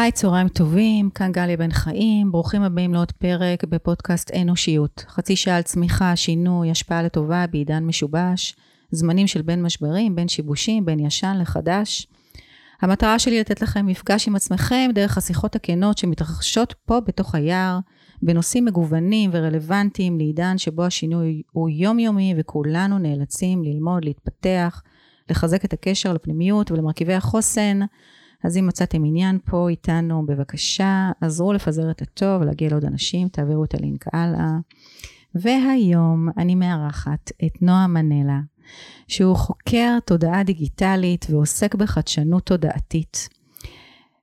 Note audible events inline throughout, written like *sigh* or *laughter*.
היי, צהריים טובים, כאן גליה בן חיים, ברוכים הבאים לעוד פרק בפודקאסט אנושיות. חצי שעה על צמיחה, שינוי, השפעה לטובה בעידן משובש, זמנים של בין משברים, בין שיבושים, בין ישן לחדש. המטרה שלי לתת לכם מפגש עם עצמכם דרך השיחות הכנות שמתרחשות פה בתוך היער, בנושאים מגוונים ורלוונטיים לעידן שבו השינוי הוא יומיומי וכולנו נאלצים ללמוד, להתפתח, לחזק את הקשר לפנימיות ולמרכיבי החוסן. אז אם מצאתם עניין פה איתנו, בבקשה, עזרו לפזר את הטוב, להגיע לעוד אנשים, תעבירו את הלינק הלאה. והיום אני מארחת את נועה מנלה, שהוא חוקר תודעה דיגיטלית ועוסק בחדשנות תודעתית.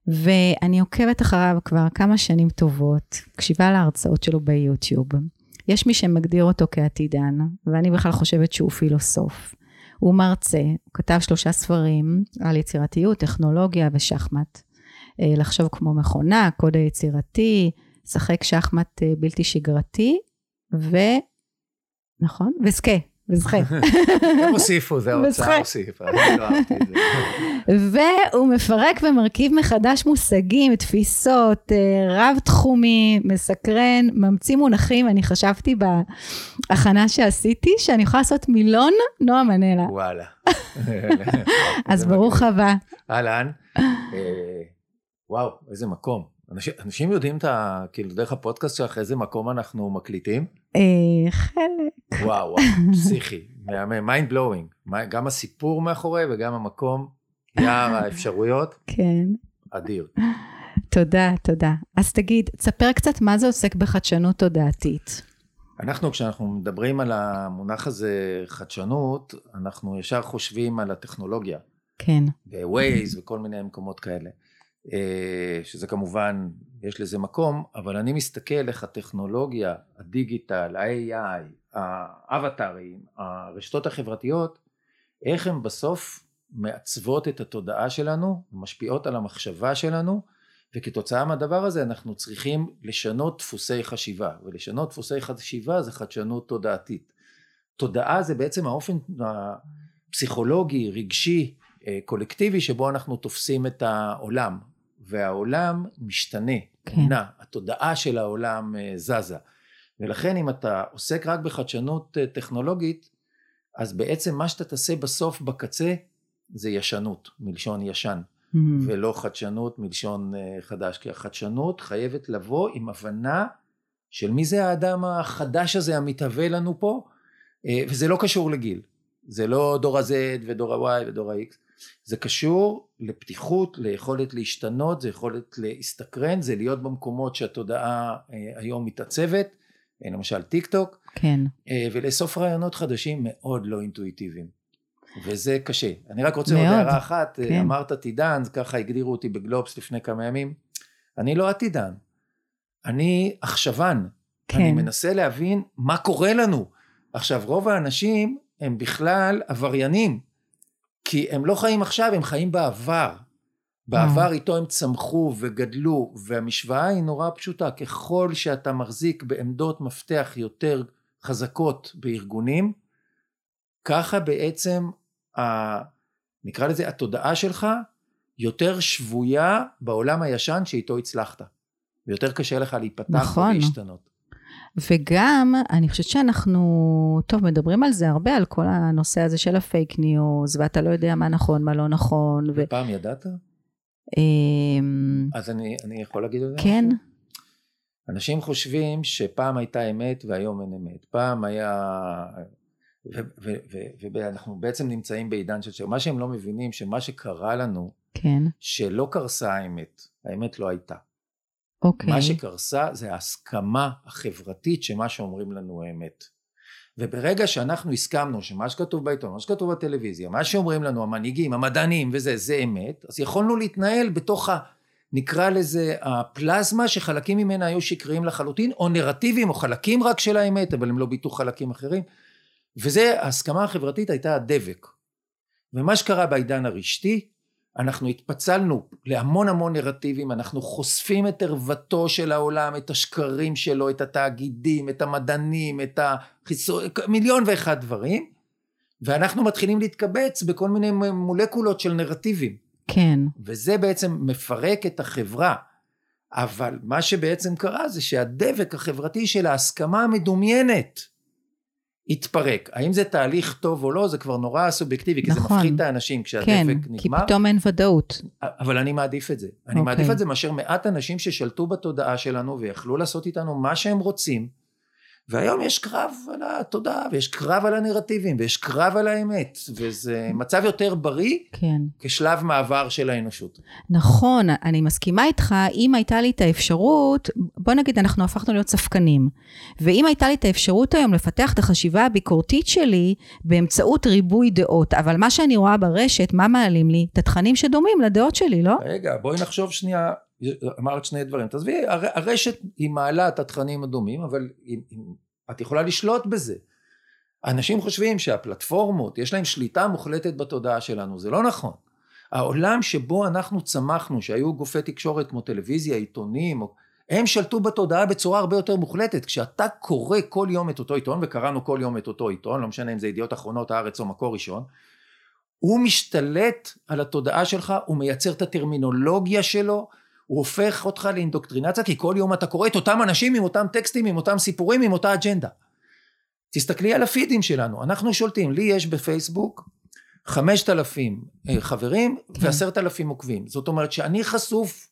ואני עוקבת אחריו כבר כמה שנים טובות, מקשיבה להרצאות שלו ביוטיוב. יש מי שמגדיר אותו כעתידן, ואני בכלל חושבת שהוא פילוסוף. הוא מרצה, הוא כתב שלושה ספרים על יצירתיות, טכנולוגיה ושחמט. אה, לחשוב כמו מכונה, קוד היצירתי, לשחק שחמט אה, בלתי שגרתי, ו... נכון? וסקה. וזכה. *laughs* הם הוסיפו, זה האוצר הוסיף, אני לא אהבתי את זה. והוא מפרק ומרכיב מחדש מושגים, תפיסות, אה, רב-תחומי, מסקרן, ממציא מונחים. אני חשבתי בהכנה שעשיתי, שאני יכולה לעשות מילון נועם מנלה. וואלה. *laughs* אז ברוך הבא. אהלן. אה, וואו, איזה מקום. אנשים, אנשים יודעים את ה... כאילו, דרך הפודקאסט שלך, איזה מקום אנחנו מקליטים? אה, חלק. וואו, וואו, פסיכי, mind blowing. גם הסיפור מאחורי וגם המקום, יער האפשרויות. כן. אדיר. תודה, תודה. אז תגיד, תספר קצת מה זה עוסק בחדשנות תודעתית. אנחנו, כשאנחנו מדברים על המונח הזה, חדשנות, אנחנו ישר חושבים על הטכנולוגיה. כן. ו-Waze וכל מיני מקומות כאלה. אה, שזה כמובן, יש לזה מקום, אבל אני מסתכל איך הטכנולוגיה, הדיגיטל, ה-AI, האבטרים, הרשתות החברתיות, איך הן בסוף מעצבות את התודעה שלנו, משפיעות על המחשבה שלנו, וכתוצאה מהדבר הזה אנחנו צריכים לשנות דפוסי חשיבה, ולשנות דפוסי חשיבה זה חדשנות תודעתית. תודעה זה בעצם האופן הפסיכולוגי, רגשי, אה, קולקטיבי שבו אנחנו תופסים את העולם, והעולם משתנה, כן. נע, התודעה של העולם אה, זזה. ולכן אם אתה עוסק רק בחדשנות אה, טכנולוגית, אז בעצם מה שאתה תעשה בסוף בקצה זה ישנות, מלשון ישן, mm-hmm. ולא חדשנות מלשון אה, חדש, כי החדשנות חייבת לבוא עם הבנה של מי זה האדם החדש הזה המתהווה לנו פה, וזה לא קשור לגיל, זה לא דור ה-Z ודור ה-Y ודור ה-X, זה קשור לפתיחות, ליכולת להשתנות, זה יכולת להסתקרן, זה להיות במקומות שהתודעה אה, היום מתעצבת, אה, למשל טיק טוק, כן. אה, ולאסוף רעיונות חדשים מאוד לא אינטואיטיביים. וזה קשה. אני רק רוצה מאוד, עוד הערה אחת, כן. אמרת עתידן, ככה הגדירו אותי בגלובס לפני כמה ימים, אני לא עתידן, אני עכשוון, כן. אני מנסה להבין מה קורה לנו. עכשיו רוב האנשים הם בכלל עבריינים, כי הם לא חיים עכשיו, הם חיים בעבר. בעבר איתו הם צמחו וגדלו, והמשוואה היא נורא פשוטה, ככל שאתה מחזיק בעמדות מפתח יותר חזקות בארגונים, ככה בעצם, ה, נקרא לזה, התודעה שלך יותר שבויה בעולם הישן שאיתו הצלחת, ויותר קשה לך להיפתח נכון. ולהשתנות. וגם, אני חושבת שאנחנו, טוב, מדברים על זה הרבה, על כל הנושא הזה של הפייק ניוז, ואתה לא יודע מה נכון, מה לא נכון. ו... ידעת? אמ, אז אני, אני יכול להגיד את זה? כן. אנשים חושבים שפעם הייתה אמת והיום אין אמת. פעם היה... ואנחנו בעצם נמצאים בעידן של... מה שהם לא מבינים, שמה שקרה לנו, כן. שלא קרסה האמת, האמת לא הייתה. אוקיי. מה שקרסה זה ההסכמה החברתית שמה שאומרים לנו האמת. וברגע שאנחנו הסכמנו שמה שכתוב בעיתון, מה שכתוב בטלוויזיה, מה שאומרים לנו המנהיגים, המדענים וזה, זה אמת, אז יכולנו להתנהל בתוך ה... נקרא לזה הפלזמה שחלקים ממנה היו שקריים לחלוטין, או נרטיבים, או חלקים רק של האמת, אבל הם לא ביטאו חלקים אחרים. וזה, ההסכמה החברתית הייתה הדבק. ומה שקרה בעידן הרשתי, אנחנו התפצלנו להמון המון נרטיבים, אנחנו חושפים את ערוותו של העולם, את השקרים שלו, את התאגידים, את המדענים, את החיסון, מיליון ואחד דברים, ואנחנו מתחילים להתקבץ בכל מיני מולקולות של נרטיבים. כן. וזה בעצם מפרק את החברה. אבל מה שבעצם קרה זה שהדבק החברתי של ההסכמה המדומיינת התפרק. האם זה תהליך טוב או לא, זה כבר נורא סובייקטיבי, כי נכון. זה מפחיד את האנשים כשהדבק כן, נגמר. כי פתאום אין ודאות. אבל אני מעדיף את זה. אני אוקיי. מעדיף את זה מאשר מעט אנשים ששלטו בתודעה שלנו ויכלו לעשות איתנו מה שהם רוצים. והיום יש קרב על התודעה, ויש קרב על הנרטיבים, ויש קרב על האמת, וזה מצב יותר בריא כן. כשלב מעבר של האנושות. נכון, אני מסכימה איתך, אם הייתה לי את האפשרות, בוא נגיד אנחנו הפכנו להיות ספקנים, ואם הייתה לי את האפשרות היום לפתח את החשיבה הביקורתית שלי באמצעות ריבוי דעות, אבל מה שאני רואה ברשת, מה מעלים לי? את התכנים שדומים לדעות שלי, לא? רגע, בואי נחשוב שנייה, אמרת שני דברים. תעזבי, הר- הרשת היא מעלה את התכנים הדומים, אבל היא- היא- את יכולה לשלוט בזה. אנשים חושבים שהפלטפורמות, יש להם שליטה מוחלטת בתודעה שלנו, זה לא נכון. העולם שבו אנחנו צמחנו, שהיו גופי תקשורת כמו טלוויזיה, עיתונים, הם שלטו בתודעה בצורה הרבה יותר מוחלטת. כשאתה קורא כל יום את אותו עיתון, וקראנו כל יום את אותו עיתון, לא משנה אם זה ידיעות אחרונות, הארץ או מקור ראשון, הוא משתלט על התודעה שלך, הוא מייצר את הטרמינולוגיה שלו, הוא הופך אותך לאינדוקטרינציה, כי כל יום אתה קורא את אותם אנשים עם אותם טקסטים, עם אותם סיפורים, עם אותה אג'נדה. תסתכלי על הפידים שלנו, אנחנו שולטים, לי יש בפייסבוק חמשת אלפים אה, חברים כן. ועשרת אלפים עוקבים. זאת אומרת שאני חשוף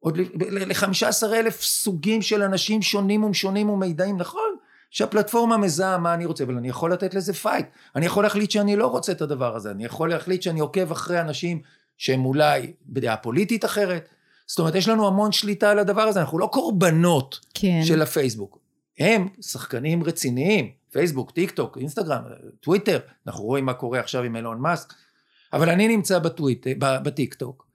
עוד לחמישה עשר אלף סוגים של אנשים שונים ומשונים ומידעים, נכון? שהפלטפורמה מזהה מה אני רוצה, אבל אני יכול לתת לזה fight. אני יכול להחליט שאני לא רוצה את הדבר הזה, אני יכול להחליט שאני עוקב אחרי אנשים שהם אולי בדעה פוליטית אחרת. זאת אומרת, יש לנו המון שליטה על הדבר הזה, אנחנו לא קורבנות כן. של הפייסבוק. הם שחקנים רציניים, פייסבוק, טיק טוק, אינסטגרם, טוויטר, אנחנו רואים מה קורה עכשיו עם אילון מאסק, אבל אני נמצא בטוויטר, בטיק טוק.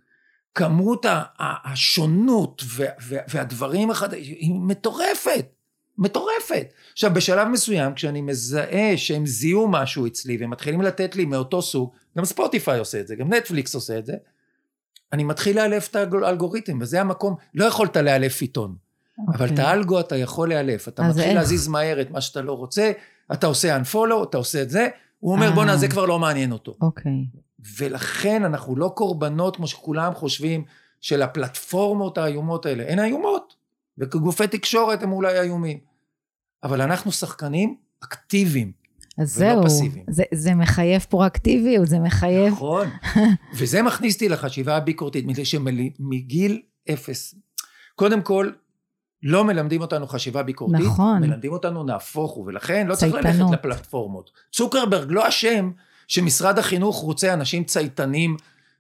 כמות השונות וה- וה- והדברים החדשים היא מטורפת, מטורפת. עכשיו בשלב מסוים כשאני מזהה שהם זיהו משהו אצלי והם מתחילים לתת לי מאותו סוג, גם ספוטיפיי עושה את זה, גם נטפליקס עושה את זה, אני מתחיל לאלף את האלגוריתם וזה המקום, לא יכולת לאלף עיתון. אבל אוקיי. את האלגו אתה יכול לאלף, אתה מתחיל איך? להזיז מהר את מה שאתה לא רוצה, אתה עושה unfollow, אתה עושה את זה, הוא אומר אה. בואנה זה כבר לא מעניין אותו. אוקיי. ולכן אנחנו לא קורבנות כמו שכולם חושבים של הפלטפורמות האיומות האלה, הן איומות, וכגופי תקשורת הם אולי איומים, אבל אנחנו שחקנים אקטיביים, אז ולא זהו, פסיביים. זה, זה מחייב פרואקטיביות, זה מחייב... נכון, *laughs* וזה מכניס אותי לחשיבה הביקורתית, מפני שמגיל אפס, קודם כל, לא מלמדים אותנו חשיבה ביקורתית, נכון. מלמדים אותנו נהפוך הוא, ולכן לא צריך צייתנות. ללכת לפלטפורמות. צוקרברג לא אשם שמשרד החינוך רוצה אנשים צייתנים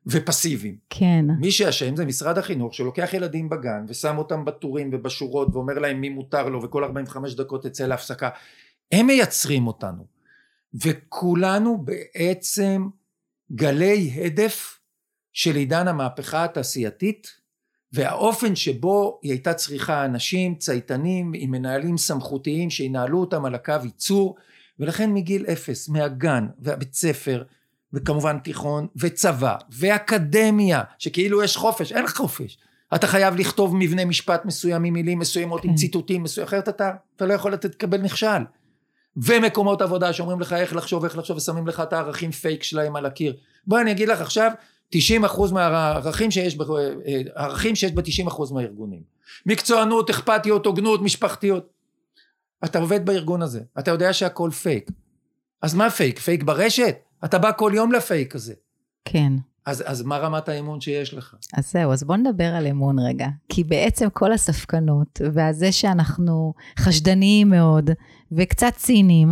ופסיביים. כן. מי שאשם זה משרד החינוך שלוקח ילדים בגן ושם אותם בטורים ובשורות ואומר להם מי מותר לו וכל 45 דקות תצא להפסקה. הם מייצרים אותנו. וכולנו בעצם גלי הדף של עידן המהפכה התעשייתית והאופן שבו היא הייתה צריכה אנשים צייתנים עם מנהלים סמכותיים שינהלו אותם על הקו ייצור ולכן מגיל אפס מהגן והבית ספר וכמובן תיכון וצבא ואקדמיה שכאילו יש חופש אין חופש אתה חייב לכתוב מבנה משפט מסוים עם מילים מסוימות כן. עם ציטוטים מסוימים אחרת אתה, אתה לא יכול לתקבל נכשל ומקומות עבודה שאומרים לך איך לחשוב איך לחשוב ושמים לך את הערכים פייק שלהם על הקיר בואי אני אגיד לך עכשיו 90% מהערכים שיש, ב- אה, הערכים שיש ב-90% מהארגונים. מקצוענות, אכפתיות, הוגנות, משפחתיות. אתה עובד בארגון הזה, אתה יודע שהכל פייק. אז מה פייק? פייק ברשת? אתה בא כל יום לפייק הזה. כן. אז, אז מה רמת האמון שיש לך? אז זהו, אז בוא נדבר על אמון רגע. כי בעצם כל הספקנות, והזה שאנחנו חשדניים מאוד, וקצת ציניים,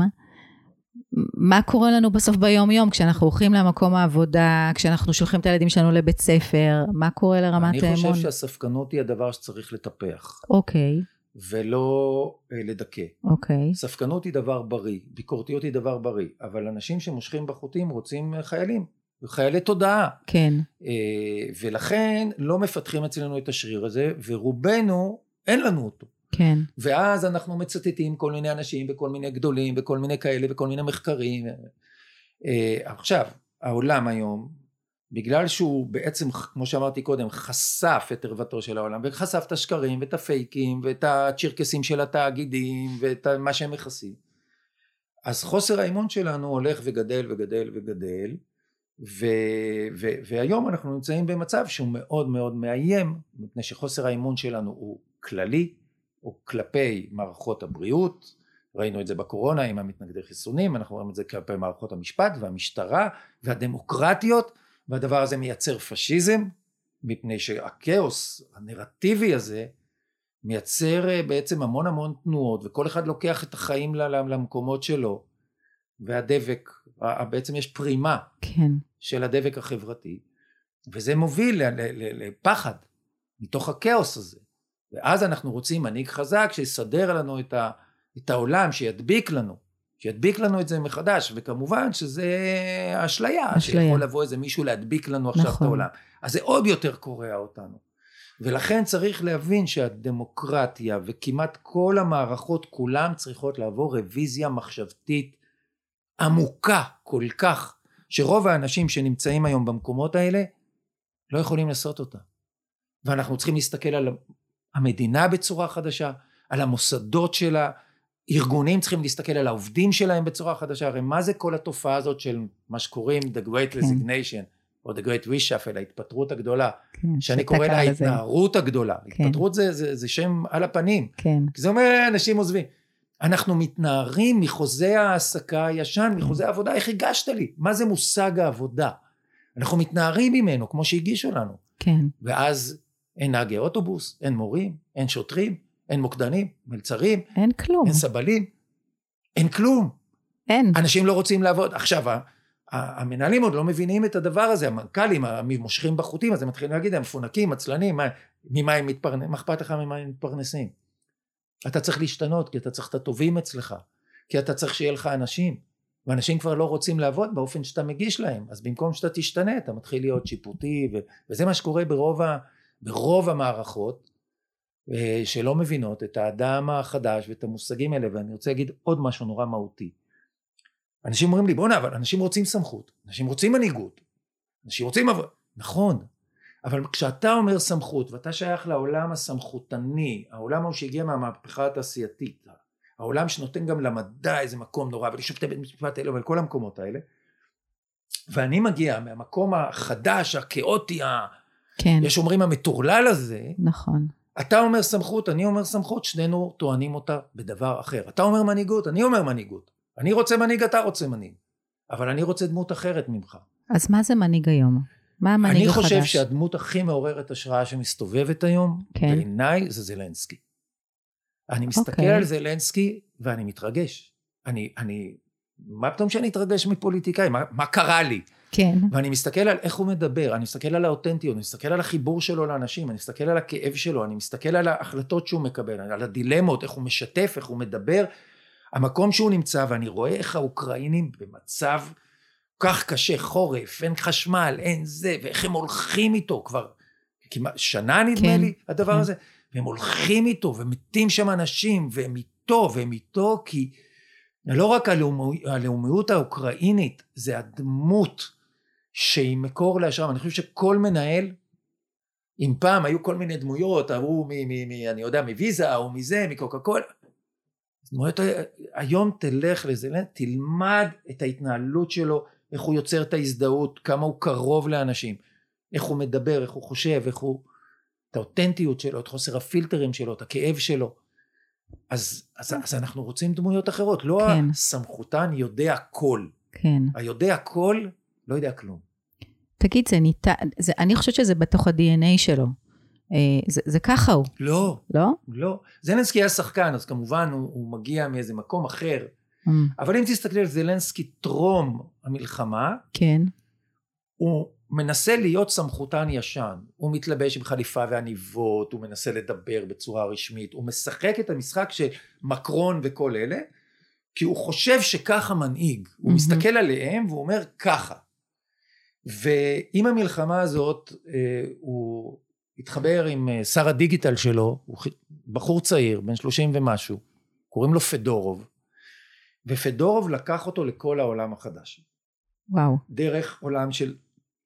מה קורה לנו בסוף ביום-יום, כשאנחנו הולכים למקום העבודה, כשאנחנו שולחים את הילדים שלנו לבית ספר, מה קורה לרמת אני האמון? חושב שהספקנות היא הדבר שצריך לטפח, אוקיי, ולא אה, לדכא. אוקיי, ספקנות היא דבר בריא, ביקורתיות היא דבר בריא, אבל אנשים שמושכים בחוטים רוצים אה, חיילים, חיילי תודעה. כן, אה, ולכן לא מפתחים אצלנו את השריר הזה, ורובנו אין לנו אותו. כן, ואז אנחנו מצטטים כל מיני אנשים וכל מיני גדולים וכל מיני כאלה וכל מיני מחקרים. אה, עכשיו, העולם היום, בגלל שהוא בעצם, כמו שאמרתי קודם, חשף את ערוותו של העולם, וחשף את השקרים ואת הפייקים ואת הצ'רקסים של התאגידים ואת מה שהם מכסים, אז חוסר האמון שלנו הולך וגדל וגדל וגדל, ו, ו, והיום אנחנו נמצאים במצב שהוא מאוד מאוד מאיים מפני שחוסר האמון שלנו הוא כללי הוא כלפי מערכות הבריאות ראינו את זה בקורונה עם המתנגדי חיסונים אנחנו רואים את זה כלפי מערכות המשפט והמשטרה והדמוקרטיות והדבר הזה מייצר פשיזם מפני שהכאוס הנרטיבי הזה מייצר אה, בעצם המון המון תנועות וכל אחד לוקח את החיים למקומות שלו והדבק בעצם יש פרימה כן. של הדבק החברתי וזה מוביל לפחד מתוך הכאוס הזה. ואז אנחנו רוצים מנהיג חזק שיסדר לנו את, ה, את העולם שידביק לנו שידביק לנו את זה מחדש. וכמובן שזה אשליה שיכול לבוא איזה מישהו להדביק לנו עכשיו נכון. את העולם. אז זה עוד יותר קורע אותנו. ולכן צריך להבין שהדמוקרטיה וכמעט כל המערכות כולם צריכות לעבור רוויזיה מחשבתית עמוקה כל כך שרוב האנשים שנמצאים היום במקומות האלה לא יכולים לעשות אותה ואנחנו צריכים להסתכל על המדינה בצורה חדשה על המוסדות שלה ארגונים צריכים להסתכל על העובדים שלהם בצורה חדשה הרי מה זה כל התופעה הזאת של מה שקוראים the great כן. resignation או the great reshuffle ההתפטרות הגדולה כן, שאני קורא לה ההתנערות הגדולה כן. התפטרות זה, זה, זה שם על הפנים כן. כי זה אומר אנשים עוזבים אנחנו מתנערים מחוזה ההעסקה הישן, מחוזה העבודה, איך הגשת לי? מה זה מושג העבודה? אנחנו מתנערים ממנו, כמו שהגישו לנו. כן. ואז אין נהגי אוטובוס, אין מורים, אין שוטרים, אין מוקדנים, מלצרים. אין כלום. אין סבלים. אין כלום. אין. אנשים לא רוצים לעבוד. עכשיו, המנהלים עוד לא מבינים את הדבר הזה, המנכ"לים, המושכים בחוטים, אז הם מתחילים להגיד, הם מפונקים, עצלנים, ממה הם מתפרנסים, מה אכפת לך ממה הם מתפרנסים? אתה צריך להשתנות כי אתה צריך את הטובים אצלך כי אתה צריך שיהיה לך אנשים ואנשים כבר לא רוצים לעבוד באופן שאתה מגיש להם אז במקום שאתה תשתנה אתה מתחיל להיות שיפוטי ו- וזה מה שקורה ברוב, ה- ברוב המערכות אה, שלא מבינות את האדם החדש ואת המושגים האלה ואני רוצה להגיד עוד משהו נורא מהותי. אנשים אומרים לי בואנה אבל אנשים רוצים סמכות אנשים רוצים מנהיגות אנשים רוצים עבוד נכון אבל כשאתה אומר סמכות ואתה שייך לעולם הסמכותני, העולם ההוא שהגיע מהמהפכה התעשייתית, העולם שנותן גם למדע איזה מקום נורא ולשופטי בית משפט האלה ולכל המקומות האלה, ואני מגיע מהמקום החדש, הכאוטי, כן. יש אומרים המטורלל הזה, נכון. אתה אומר סמכות, אני אומר סמכות, שנינו טוענים אותה בדבר אחר. אתה אומר מנהיגות, אני אומר מנהיגות. אני רוצה מנהיג, אתה רוצה מנהיג. אבל אני רוצה דמות אחרת ממך. אז מה זה מנהיג היום? מה המנהיג החדש? אני חושב החדש? שהדמות הכי מעוררת השראה שמסתובבת היום, כן. בעיניי זה זלנסקי. אני מסתכל. אוקיי. על זלנסקי ואני מתרגש. אני, אני, מה פתאום שאני אתרגש מפוליטיקאי? מה, מה קרה לי? כן. ואני מסתכל על איך הוא מדבר, אני מסתכל על האותנטיות, אני מסתכל על החיבור שלו לאנשים, אני מסתכל על הכאב שלו, אני מסתכל על ההחלטות שהוא מקבל, על הדילמות, איך הוא משתף, איך הוא מדבר, המקום שהוא נמצא, ואני רואה איך האוקראינים במצב כך קשה, חורף, אין חשמל, אין זה, ואיך הם הולכים איתו כבר. כמעט שנה נדמה כן, לי הדבר כן. הזה, והם הולכים איתו ומתים שם אנשים והם איתו והם איתו כי לא רק הלאומי, הלאומיות האוקראינית זה הדמות שהיא מקור להשראה, אני חושב שכל מנהל אם פעם היו כל מיני דמויות, ההוא מ... מ, מ אני יודע, מוויזה, ההוא מזה, מקוקה קולה, היום תלך לזה, תלמד את ההתנהלות שלו, איך הוא יוצר את ההזדהות, כמה הוא קרוב לאנשים, איך הוא מדבר, איך הוא חושב, איך הוא... את האותנטיות שלו, את חוסר הפילטרים שלו, את הכאב שלו. אז, אז, אז אנחנו רוצים דמויות אחרות, לא כן. הסמכותן יודע הכל. כן. היודע הכל לא יודע כלום. תגיד, זה ניתן, זה, אני חושבת שזה בתוך ה-DNA שלו. אה, זה, זה ככה הוא. לא. לא? לא. זלנסקי היה שחקן, אז כמובן הוא, הוא מגיע מאיזה מקום אחר. Mm. אבל אם תסתכלי על זלנסקי טרום המלחמה, כן. הוא מנסה להיות סמכותן ישן, הוא מתלבש עם חליפה ועניבות, הוא מנסה לדבר בצורה רשמית, הוא משחק את המשחק של מקרון וכל אלה, כי הוא חושב שככה מנהיג, הוא mm-hmm. מסתכל עליהם והוא אומר ככה. ועם המלחמה הזאת אה, הוא התחבר עם אה, שר הדיגיטל שלו, הוא בחור צעיר, בן שלושים ומשהו, קוראים לו פדורוב, ופדורוב לקח אותו לכל העולם החדש. וואו. דרך עולם של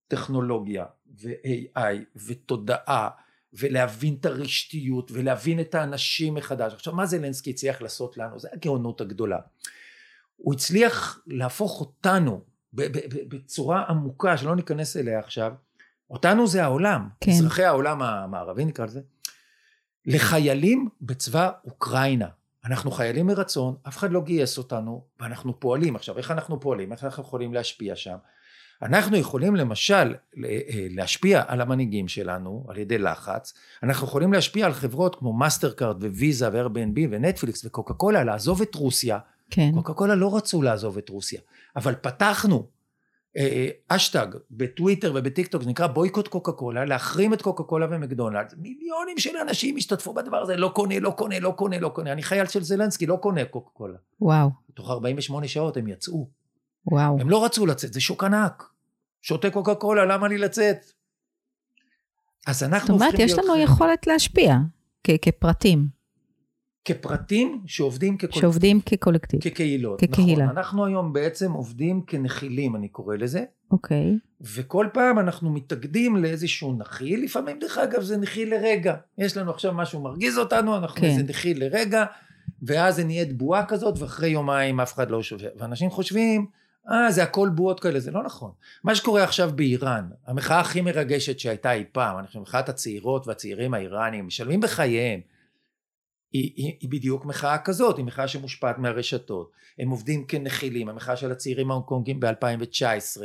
טכנולוגיה ו-AI ותודעה ולהבין את הרשתיות ולהבין את האנשים מחדש. עכשיו מה זלנסקי הצליח לעשות לנו? זה הגאונות הגדולה. הוא הצליח להפוך אותנו בצורה עמוקה שלא ניכנס אליה עכשיו, אותנו זה העולם, כן. אזרחי העולם המערבי נקרא לזה, לחיילים בצבא אוקראינה. אנחנו חיילים מרצון, אף אחד לא גייס אותנו, ואנחנו פועלים. עכשיו, איך אנחנו פועלים? איך אנחנו יכולים להשפיע שם? אנחנו יכולים למשל אה, להשפיע על המנהיגים שלנו על ידי לחץ, אנחנו יכולים להשפיע על חברות כמו מאסטר קארד וויזה ו-Airbnb ונטפליקס וקוקה קולה לעזוב את רוסיה. כן. קוקה קולה לא רצו לעזוב את רוסיה, אבל פתחנו אשטג אה, בטוויטר ובטיק טוק נקרא בויקוט קוקה קולה, להחרים את קוקה קולה ומקדונלדס, מיליונים של אנשים השתתפו בדבר הזה, לא קונה, לא קונה, לא קונה, לא קונה, אני חייל של זלנסקי, לא קונה קוקה קולה. וואו. תוך 48 שעות הם יצאו. וואו. הם לא רצו לצאת, זה שוק ענק. שותה קוקה קולה, למה לי לצאת? אז אנחנו הופכים להיות... זאת אומרת, יש לנו יכולת להשפיע כפרטים. כפרטים שעובדים כקולקטיב. שעובדים כקולקטיב. כקהילות. כקהילה. נכון. אנחנו היום בעצם עובדים כנחילים, אני קורא לזה. אוקיי. וכל פעם אנחנו מתאגדים לאיזשהו נחיל, לפעמים דרך אגב זה נחיל לרגע. יש לנו עכשיו משהו מרגיז אותנו, אנחנו כן. איזה נחיל לרגע, ואז זה נהיית בועה כזאת, ואחרי יומיים אף אחד לא שובר. ואנשים חושבים, אה, זה הכל בועות כאלה, זה לא נכון. מה שקורה עכשיו באיראן, המחאה הכי מרגשת שהייתה אי פעם, חושב, מחאת הצעירות והצעירים האיראנים, משלמים בחייהם. היא, היא, היא בדיוק מחאה כזאת, היא מחאה שמושפעת מהרשתות. הם עובדים כנחילים, המחאה של הצעירים ההונקונגים ב-2019,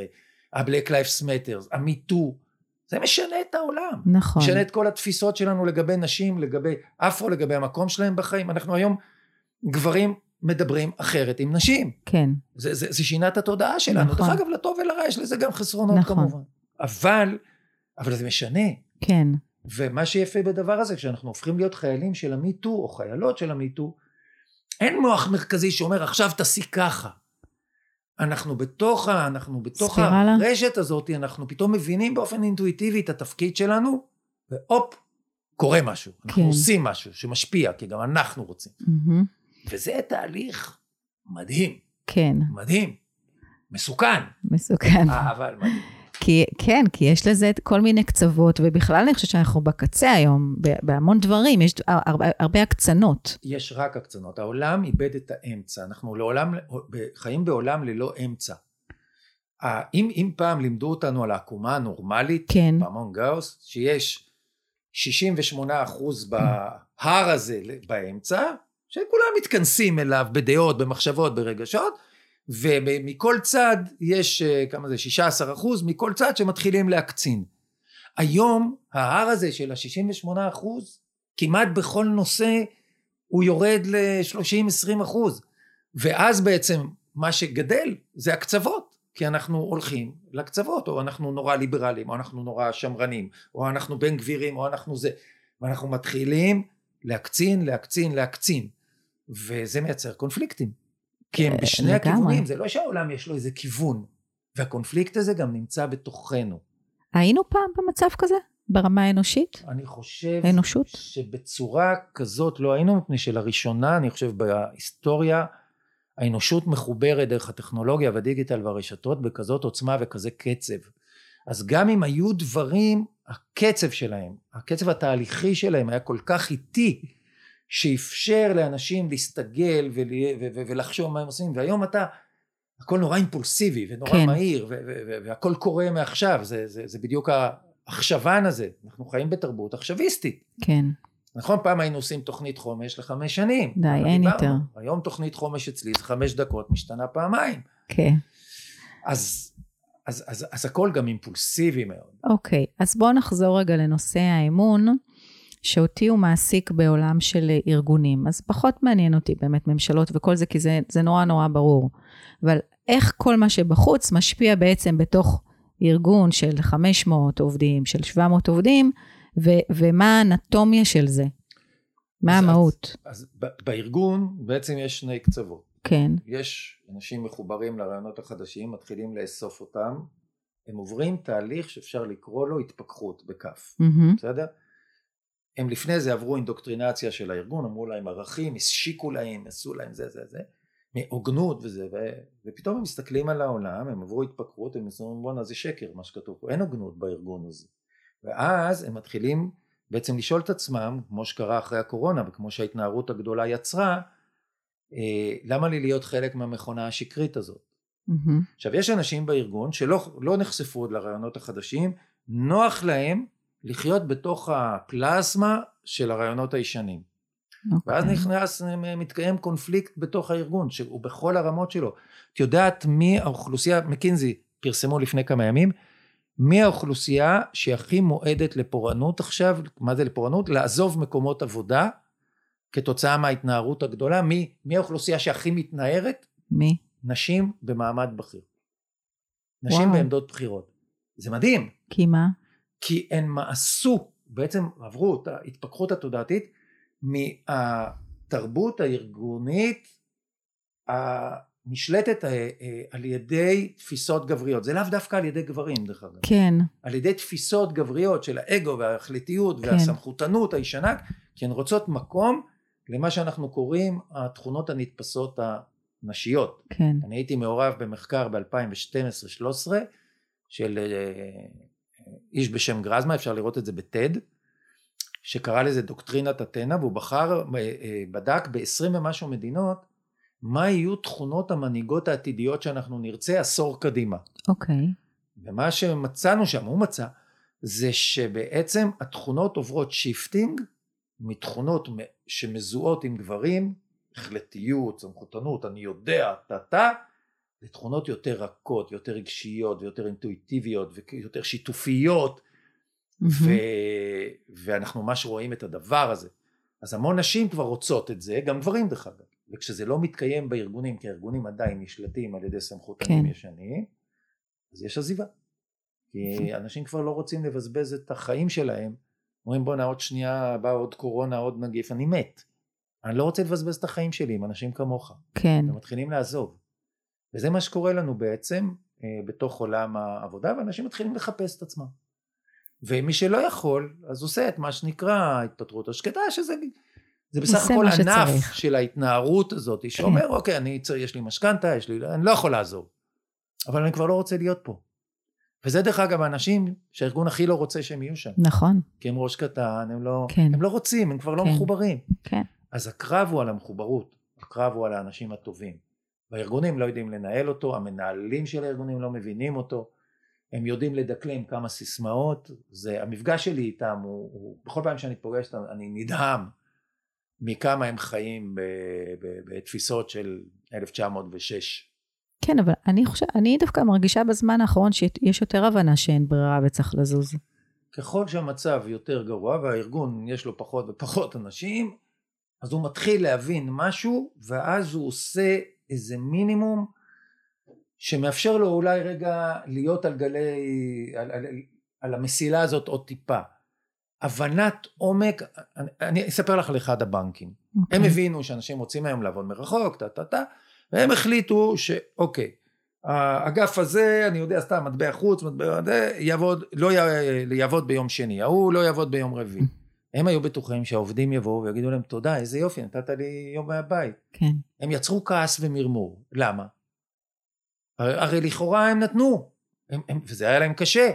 ה-Black Lives Matters, המיטו, זה משנה את העולם. נכון. משנה את כל התפיסות שלנו לגבי נשים, לגבי אפרו, לגבי המקום שלהם בחיים. אנחנו היום גברים מדברים אחרת עם נשים. כן. זה, זה, זה שינה את התודעה שלנו. נכון. דרך אגב, לטוב ולרע יש לזה גם חסרונות נכון. כמובן. אבל, אבל זה משנה. כן. ומה שיפה בדבר הזה, כשאנחנו הופכים להיות חיילים של המיטו, או חיילות של המיטו, אין מוח מרכזי שאומר עכשיו תעשי ככה. אנחנו בתוך, ה, אנחנו בתוך הרשת הזאת, אנחנו פתאום מבינים באופן אינטואיטיבי את התפקיד שלנו, והופ, קורה משהו. אנחנו כן. עושים משהו שמשפיע, כי גם אנחנו רוצים. Mm-hmm. וזה תהליך מדהים. כן. מדהים. מסוכן. מסוכן. אבל מדהים. כי, כן, כי יש לזה כל מיני קצוות, ובכלל אני חושבת שאנחנו בקצה היום, בהמון דברים, יש הרבה, הרבה הקצנות. יש רק הקצנות. העולם איבד את האמצע. אנחנו לעולם, חיים בעולם ללא אמצע. אם, אם פעם לימדו אותנו על העקומה הנורמלית, כן. בהמון גאוס, שיש 68 אחוז בהר הזה באמצע, שכולם מתכנסים אליו בדעות, במחשבות, ברגשות, ומכל צד יש, אה, כמה זה, 16 אחוז, מכל צד שמתחילים להקצין. היום ההר הזה של ה-68 אחוז, כמעט בכל נושא הוא יורד ל-30-20 אחוז. ואז בעצם מה שגדל זה הקצוות, כי אנחנו הולכים לקצוות, או אנחנו נורא ליברליים, או אנחנו נורא שמרנים, או אנחנו בן גבירים, או אנחנו זה, ואנחנו מתחילים להקצין, להקצין, להקצין, וזה מייצר קונפליקטים. כי הם בשני הכיוונים, זה לא שהעולם יש לו איזה כיוון, והקונפליקט הזה גם נמצא בתוכנו. היינו פעם במצב כזה? ברמה האנושית? אני חושב האנושות? שבצורה כזאת לא היינו, מפני שלראשונה, אני חושב בהיסטוריה, האנושות מחוברת דרך הטכנולוגיה והדיגיטל והרשתות בכזאת עוצמה וכזה קצב. אז גם אם היו דברים, הקצב שלהם, הקצב התהליכי שלהם היה כל כך איטי, שאפשר לאנשים להסתגל ול, ו, ו, ולחשוב מה הם עושים והיום אתה הכל נורא אימפולסיבי ונורא כן. מהיר ו, ו, ו, והכל קורה מעכשיו זה, זה, זה בדיוק העכשוון הזה. אנחנו חיים בתרבות עכשוויסטית. כן. נכון? פעם היינו עושים תוכנית חומש לחמש שנים. די אין יותר. היום תוכנית חומש אצלי זה חמש דקות משתנה פעמיים. כן. אז אז, אז, אז הכל גם אימפולסיבי מאוד. אוקיי, אז בואו נחזור רגע לנושא האמון. שאותי הוא מעסיק בעולם של ארגונים. אז פחות מעניין אותי באמת ממשלות וכל זה, כי זה, זה נורא נורא ברור. אבל איך כל מה שבחוץ משפיע בעצם בתוך ארגון של 500 עובדים, של 700 עובדים, ו- ומה האנטומיה של זה? מה אז, המהות? אז, אז בארגון בעצם יש שני קצוות. כן. יש אנשים מחוברים לרעיונות החדשים, מתחילים לאסוף אותם, הם עוברים תהליך שאפשר לקרוא לו התפכחות בכף, mm-hmm. בסדר? הם לפני זה עברו אינדוקטרינציה של הארגון, אמרו להם ערכים, השיקו להם, עשו להם זה זה זה, מהוגנות וזה, ו, ופתאום הם מסתכלים על העולם, הם עברו התפקרות, הם אומרים בואנה זה שקר מה שכתוב פה, אין הוגנות בארגון הזה. ואז הם מתחילים בעצם לשאול את עצמם, כמו שקרה אחרי הקורונה וכמו שההתנערות הגדולה יצרה, אה, למה לי להיות חלק מהמכונה השקרית הזאת? Mm-hmm. עכשיו יש אנשים בארגון שלא לא נחשפו עוד לרעיונות החדשים, נוח להם לחיות בתוך הפלזמה של הרעיונות הישנים. אוקיי. ואז נכנס, מתקיים קונפליקט בתוך הארגון, שהוא בכל הרמות שלו. את יודעת מי האוכלוסייה, מקינזי פרסמו לפני כמה ימים, מי האוכלוסייה שהכי מועדת לפורענות עכשיו, מה זה לפורענות? לעזוב מקומות עבודה כתוצאה מההתנערות הגדולה, מי, מי האוכלוסייה שהכי מתנערת? מי? נשים במעמד בכיר. נשים וואו. בעמדות בכירות. זה מדהים, כי מה? כי הן מעשו, בעצם עברו את ההתפכחות התודעתית מהתרבות הארגונית הנשלטת אה, אה, על ידי תפיסות גבריות. זה לאו דווקא על ידי גברים דרך אגב. כן, על ידי תפיסות גבריות של האגו וההחלטיות כן. והסמכותנות הישנה, כי הן רוצות מקום למה שאנחנו קוראים התכונות הנתפסות הנשיות. כן. אני הייתי מעורב במחקר ב-2012-2013 של אה, איש בשם גרזמה, אפשר לראות את זה ב TED, שקרא לזה דוקטרינת אתנה, והוא בחר, אה, אה, בדק ב-20 ומשהו מדינות, מה יהיו תכונות המנהיגות העתידיות שאנחנו נרצה עשור קדימה. אוקיי. ומה שמצאנו שם, הוא מצא, זה שבעצם התכונות עוברות shifting מתכונות שמזוהות עם גברים, החלטיות, סמכותנות, אני יודע, טה-טה, לתכונות יותר רכות, יותר רגשיות ויותר אינטואיטיביות ויותר שיתופיות, ו... ואנחנו ממש רואים את הדבר הזה. אז המון נשים כבר רוצות את זה, גם גברים דרך אגב. וכשזה לא מתקיים בארגונים, כי הארגונים עדיין נשלטים על ידי סמכותנים כן. ישנים, אז יש עזיבה. כי אנשים כבר לא רוצים לבזבז את החיים שלהם. אומרים בואנה עוד שנייה בא עוד קורונה, עוד נגיף, אני מת. אני לא רוצה לבזבז את החיים שלי עם אנשים כמוך. כן. ומתחילים לעזוב. וזה מה שקורה לנו בעצם אה, בתוך עולם העבודה, ואנשים מתחילים לחפש את עצמם. ומי שלא יכול, אז עושה את מה שנקרא התפטרות השקטה, שזה זה בסך הכל ענף שצריך. של ההתנערות הזאת, שאומר, אוקיי, אני, צריך- יש לי משכנתה, יש לי, אני לא יכול לעזוב, אבל אני כבר לא רוצה להיות פה. וזה דרך אגב האנשים שהארגון הכי לא רוצה שהם יהיו שם, נכון. כי הם ראש קטן, הם לא, כן. הם לא רוצים, הם כבר לא כן. מחוברים. כן. אז הקרב הוא על המחוברות, הקרב הוא על האנשים הטובים. והארגונים לא יודעים לנהל אותו, המנהלים של הארגונים לא מבינים אותו, הם יודעים לדקלם כמה סיסמאות, זה, המפגש שלי איתם הוא, הוא בכל פעם שאני פוגש אותם אני נדהם מכמה הם חיים ב, ב, בתפיסות של 1906. כן, אבל אני חושבת, אני דווקא מרגישה בזמן האחרון שיש יותר הבנה שאין ברירה וצריך לזוז. ככל שהמצב יותר גרוע והארגון יש לו פחות ופחות אנשים, אז הוא מתחיל להבין משהו ואז הוא עושה איזה מינימום שמאפשר לו אולי רגע להיות על גלי, על, על, על המסילה הזאת עוד טיפה. הבנת עומק, אני, אני אספר לך על אחד הבנקים. אוקיי. הם הבינו שאנשים רוצים היום לעבוד מרחוק, טה טה טה, והם החליטו שאוקיי, האגף הזה, אני יודע סתם, מטבע חוץ, מטבע זה, יעבוד, לא י- יעבוד ביום שני, ההוא לא יעבוד ביום רביעי. הם היו בטוחים שהעובדים יבואו ויגידו להם תודה, איזה יופי, נתת לי יום מהבית. כן. הם יצרו כעס ומרמור. למה? הרי, הרי לכאורה הם נתנו, הם, הם, וזה היה להם קשה.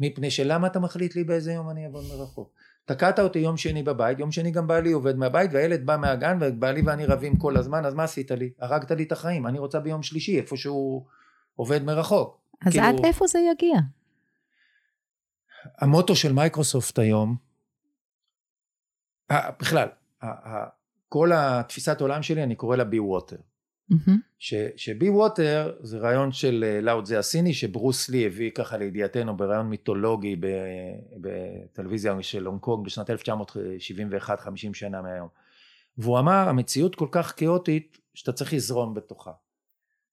מפני שלמה אתה מחליט לי באיזה יום אני אעבוד מרחוק? תקעת אותי יום שני בבית, יום שני גם בעלי עובד מהבית והילד בא מהגן ובעלי ואני רבים כל הזמן, אז מה עשית לי? הרגת לי את החיים, אני רוצה ביום שלישי איפה שהוא עובד מרחוק. אז כאילו- עד איפה זה יגיע? המוטו של מייקרוסופט היום, בכלל, ה- ה- כל התפיסת עולם שלי אני קורא לה be water. ש be water זה רעיון של אה, לאו זה הסיני שברוס לי הביא ככה לידיעתנו ברעיון מיתולוגי בטלוויזיה של הונג קונג בשנת 1971 50 שנה מהיום. והוא אמר המציאות כל כך כאוטית שאתה צריך לזרום בתוכה.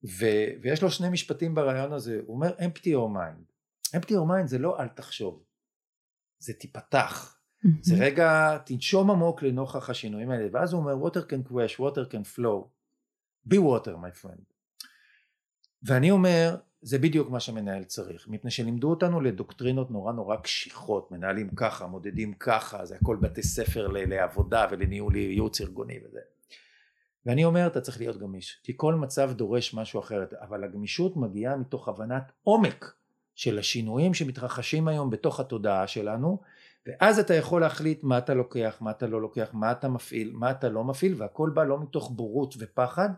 ו- ויש לו שני משפטים ברעיון הזה. הוא אומר empty your mind. Empty your mind זה לא אל תחשוב. זה תיפתח זה רגע תנשום עמוק לנוכח השינויים האלה ואז הוא אומר water can crash water can flow. Be water my friend. ואני אומר זה בדיוק מה שמנהל צריך. מפני שלימדו אותנו לדוקטרינות נורא נורא קשיחות מנהלים ככה מודדים ככה זה הכל בתי ספר לעבודה ולניהול ייעוץ ארגוני וזה. ואני אומר אתה צריך להיות גמיש כי כל מצב דורש משהו אחרת. אבל הגמישות מגיעה מתוך הבנת עומק של השינויים שמתרחשים היום בתוך התודעה שלנו ואז אתה יכול להחליט מה אתה לוקח, מה אתה לא לוקח, מה אתה מפעיל, מה אתה לא מפעיל, והכל בא לא מתוך בורות ופחד,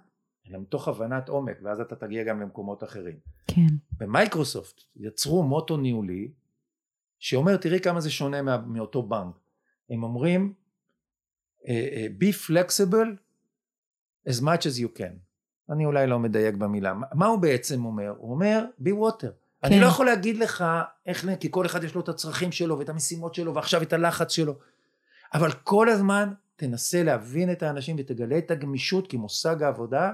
אלא מתוך הבנת עומק, ואז אתה תגיע גם למקומות אחרים. כן. במייקרוסופט יצרו מוטו ניהולי, שאומר, תראי כמה זה שונה מה, מאותו בנק. הם אומרים, אה, אה, be flexible as much as you can. אני אולי לא מדייק במילה. מה הוא בעצם אומר? הוא אומר, be water. כן. אני לא יכול להגיד לך איך, כי כל אחד יש לו את הצרכים שלו ואת המשימות שלו ועכשיו את הלחץ שלו. אבל כל הזמן תנסה להבין את האנשים ותגלה את הגמישות, כי מושג העבודה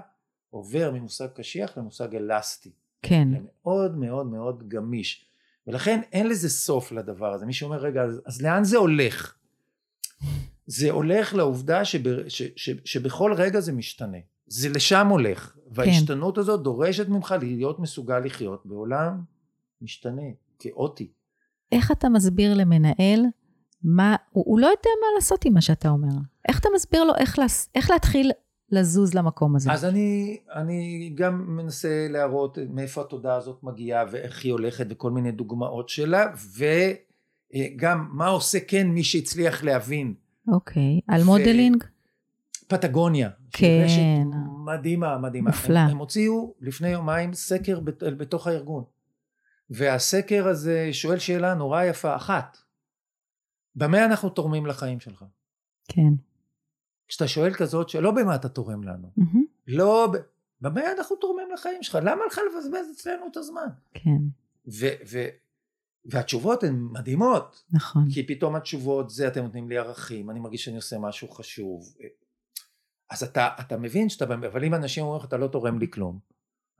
עובר ממושג קשיח למושג אלסטי. כן. זה מאוד מאוד מאוד גמיש. ולכן אין לזה סוף לדבר הזה. מי שאומר, רגע, אז, אז לאן זה הולך? זה הולך לעובדה שב, ש, ש, שבכל רגע זה משתנה. זה לשם הולך. וההשתנות כן. הזאת דורשת ממך להיות מסוגל לחיות בעולם משתנה, כאוטי. איך אתה מסביר למנהל מה, הוא, הוא לא יודע מה לעשות עם מה שאתה אומר. איך אתה מסביר לו איך, איך להתחיל לזוז למקום הזה? אז אני, אני גם מנסה להראות מאיפה התודעה הזאת מגיעה ואיך היא הולכת וכל מיני דוגמאות שלה וגם מה עושה כן מי שהצליח להבין. אוקיי, על modeling? פטגוניה. כן. רשת מדהימה, מדהימה. נפלא. הם, הם הוציאו לפני יומיים סקר בתוך הארגון. והסקר הזה שואל שאלה נורא יפה אחת. במה אנחנו תורמים לחיים שלך? כן. כשאתה שואל כזאת שלא במה אתה תורם לנו, Mm-hmm. לא ב... במה אנחנו תורמים לחיים שלך? למה לך לבזבז אצלנו את הזמן? כן. ו- ו- והתשובות הן מדהימות, נכון. כי פתאום התשובות זה אתם נותנים לי ערכים, אני מרגיש שאני עושה משהו חשוב. אז אתה, אתה מבין שאתה, אבל אם אנשים אומרים לך אתה לא תורם לי כלום,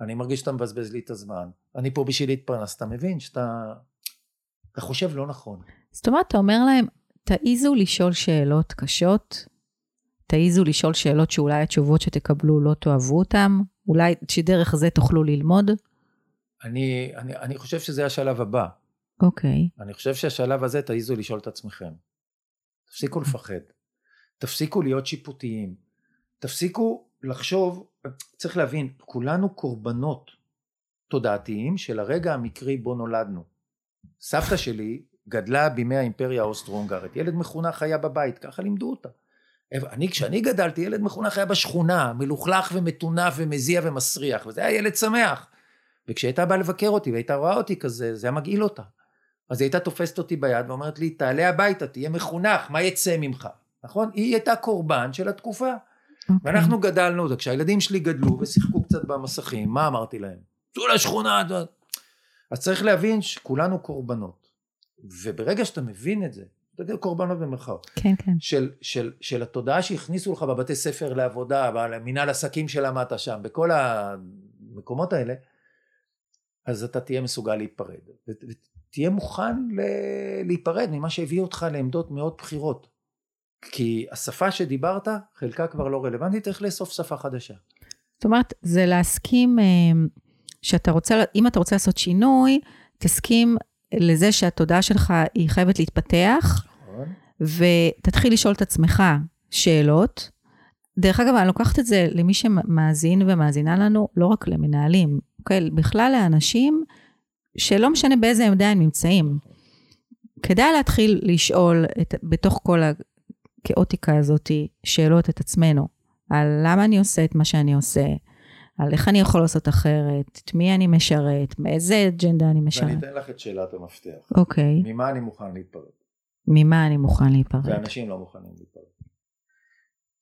אני מרגיש שאתה מבזבז לי את הזמן, אני פה בשביל להתפרנס, אתה מבין שאתה, אתה חושב לא נכון. זאת אומרת, אתה אומר להם, תעיזו לשאול שאלות קשות, תעיזו לשאול שאלות שאולי התשובות שתקבלו לא תאהבו אותן, אולי שדרך זה תוכלו ללמוד. אני, אני, אני חושב שזה השלב הבא. אוקיי. אני חושב שהשלב הזה תעיזו לשאול את עצמכם. תפסיקו לפחד. תפסיקו להיות שיפוטיים. תפסיקו לחשוב, צריך להבין, כולנו קורבנות תודעתיים של הרגע המקרי בו נולדנו. סבתא שלי גדלה בימי האימפריה האוסטרו-הונגרית. ילד מחונך היה בבית, ככה לימדו אותה. אני, כשאני גדלתי, ילד מחונך היה בשכונה, מלוכלך ומטונף ומזיע ומסריח, וזה היה ילד שמח. וכשהייתה באה לבקר אותי והייתה רואה אותי כזה, זה היה מגעיל אותה. אז היא הייתה תופסת אותי ביד ואומרת לי, תעלה הביתה, תהיה מחונך, מה יצא ממך? נכון? היא הייתה קורבן של התקופה. Okay. ואנחנו גדלנו, וכשהילדים שלי גדלו ושיחקו קצת במסכים, מה אמרתי להם? צאו לשכונה. אז צריך להבין שכולנו קורבנות. וברגע שאתה מבין את זה, אתה יודע, קורבנות במרכאות. כן, כן. של, של, של התודעה שהכניסו לך בבתי ספר לעבודה, במנהל עסקים שלמדת שם, בכל המקומות האלה, אז אתה תהיה מסוגל להיפרד. ותהיה מוכן להיפרד ממה שהביא אותך לעמדות מאוד בכירות. כי השפה שדיברת, חלקה כבר לא רלוונטית, צריך לאסוף שפה חדשה. זאת אומרת, זה להסכים אה, שאתה רוצה, אם אתה רוצה לעשות שינוי, תסכים לזה שהתודעה שלך היא חייבת להתפתח, נכון. ותתחיל לשאול את עצמך שאלות. דרך אגב, אני לוקחת את זה למי שמאזין ומאזינה לנו, לא רק למנהלים, אוקיי? בכלל לאנשים שלא משנה באיזה עמדה הם נמצאים. כדאי להתחיל לשאול את, בתוך כל הכאוטיקה הזאת שאלות את עצמנו, על למה אני עושה את מה שאני עושה, על איך אני יכול לעשות אחרת, את מי אני משרת, מאיזה אג'נדה אני משרת. ואני אתן לך את שאלת המפתח. אוקיי. ממה אני מוכן להיפרד? ממה אני מוכן להיפרד? ואנשים לא מוכנים להיפרד.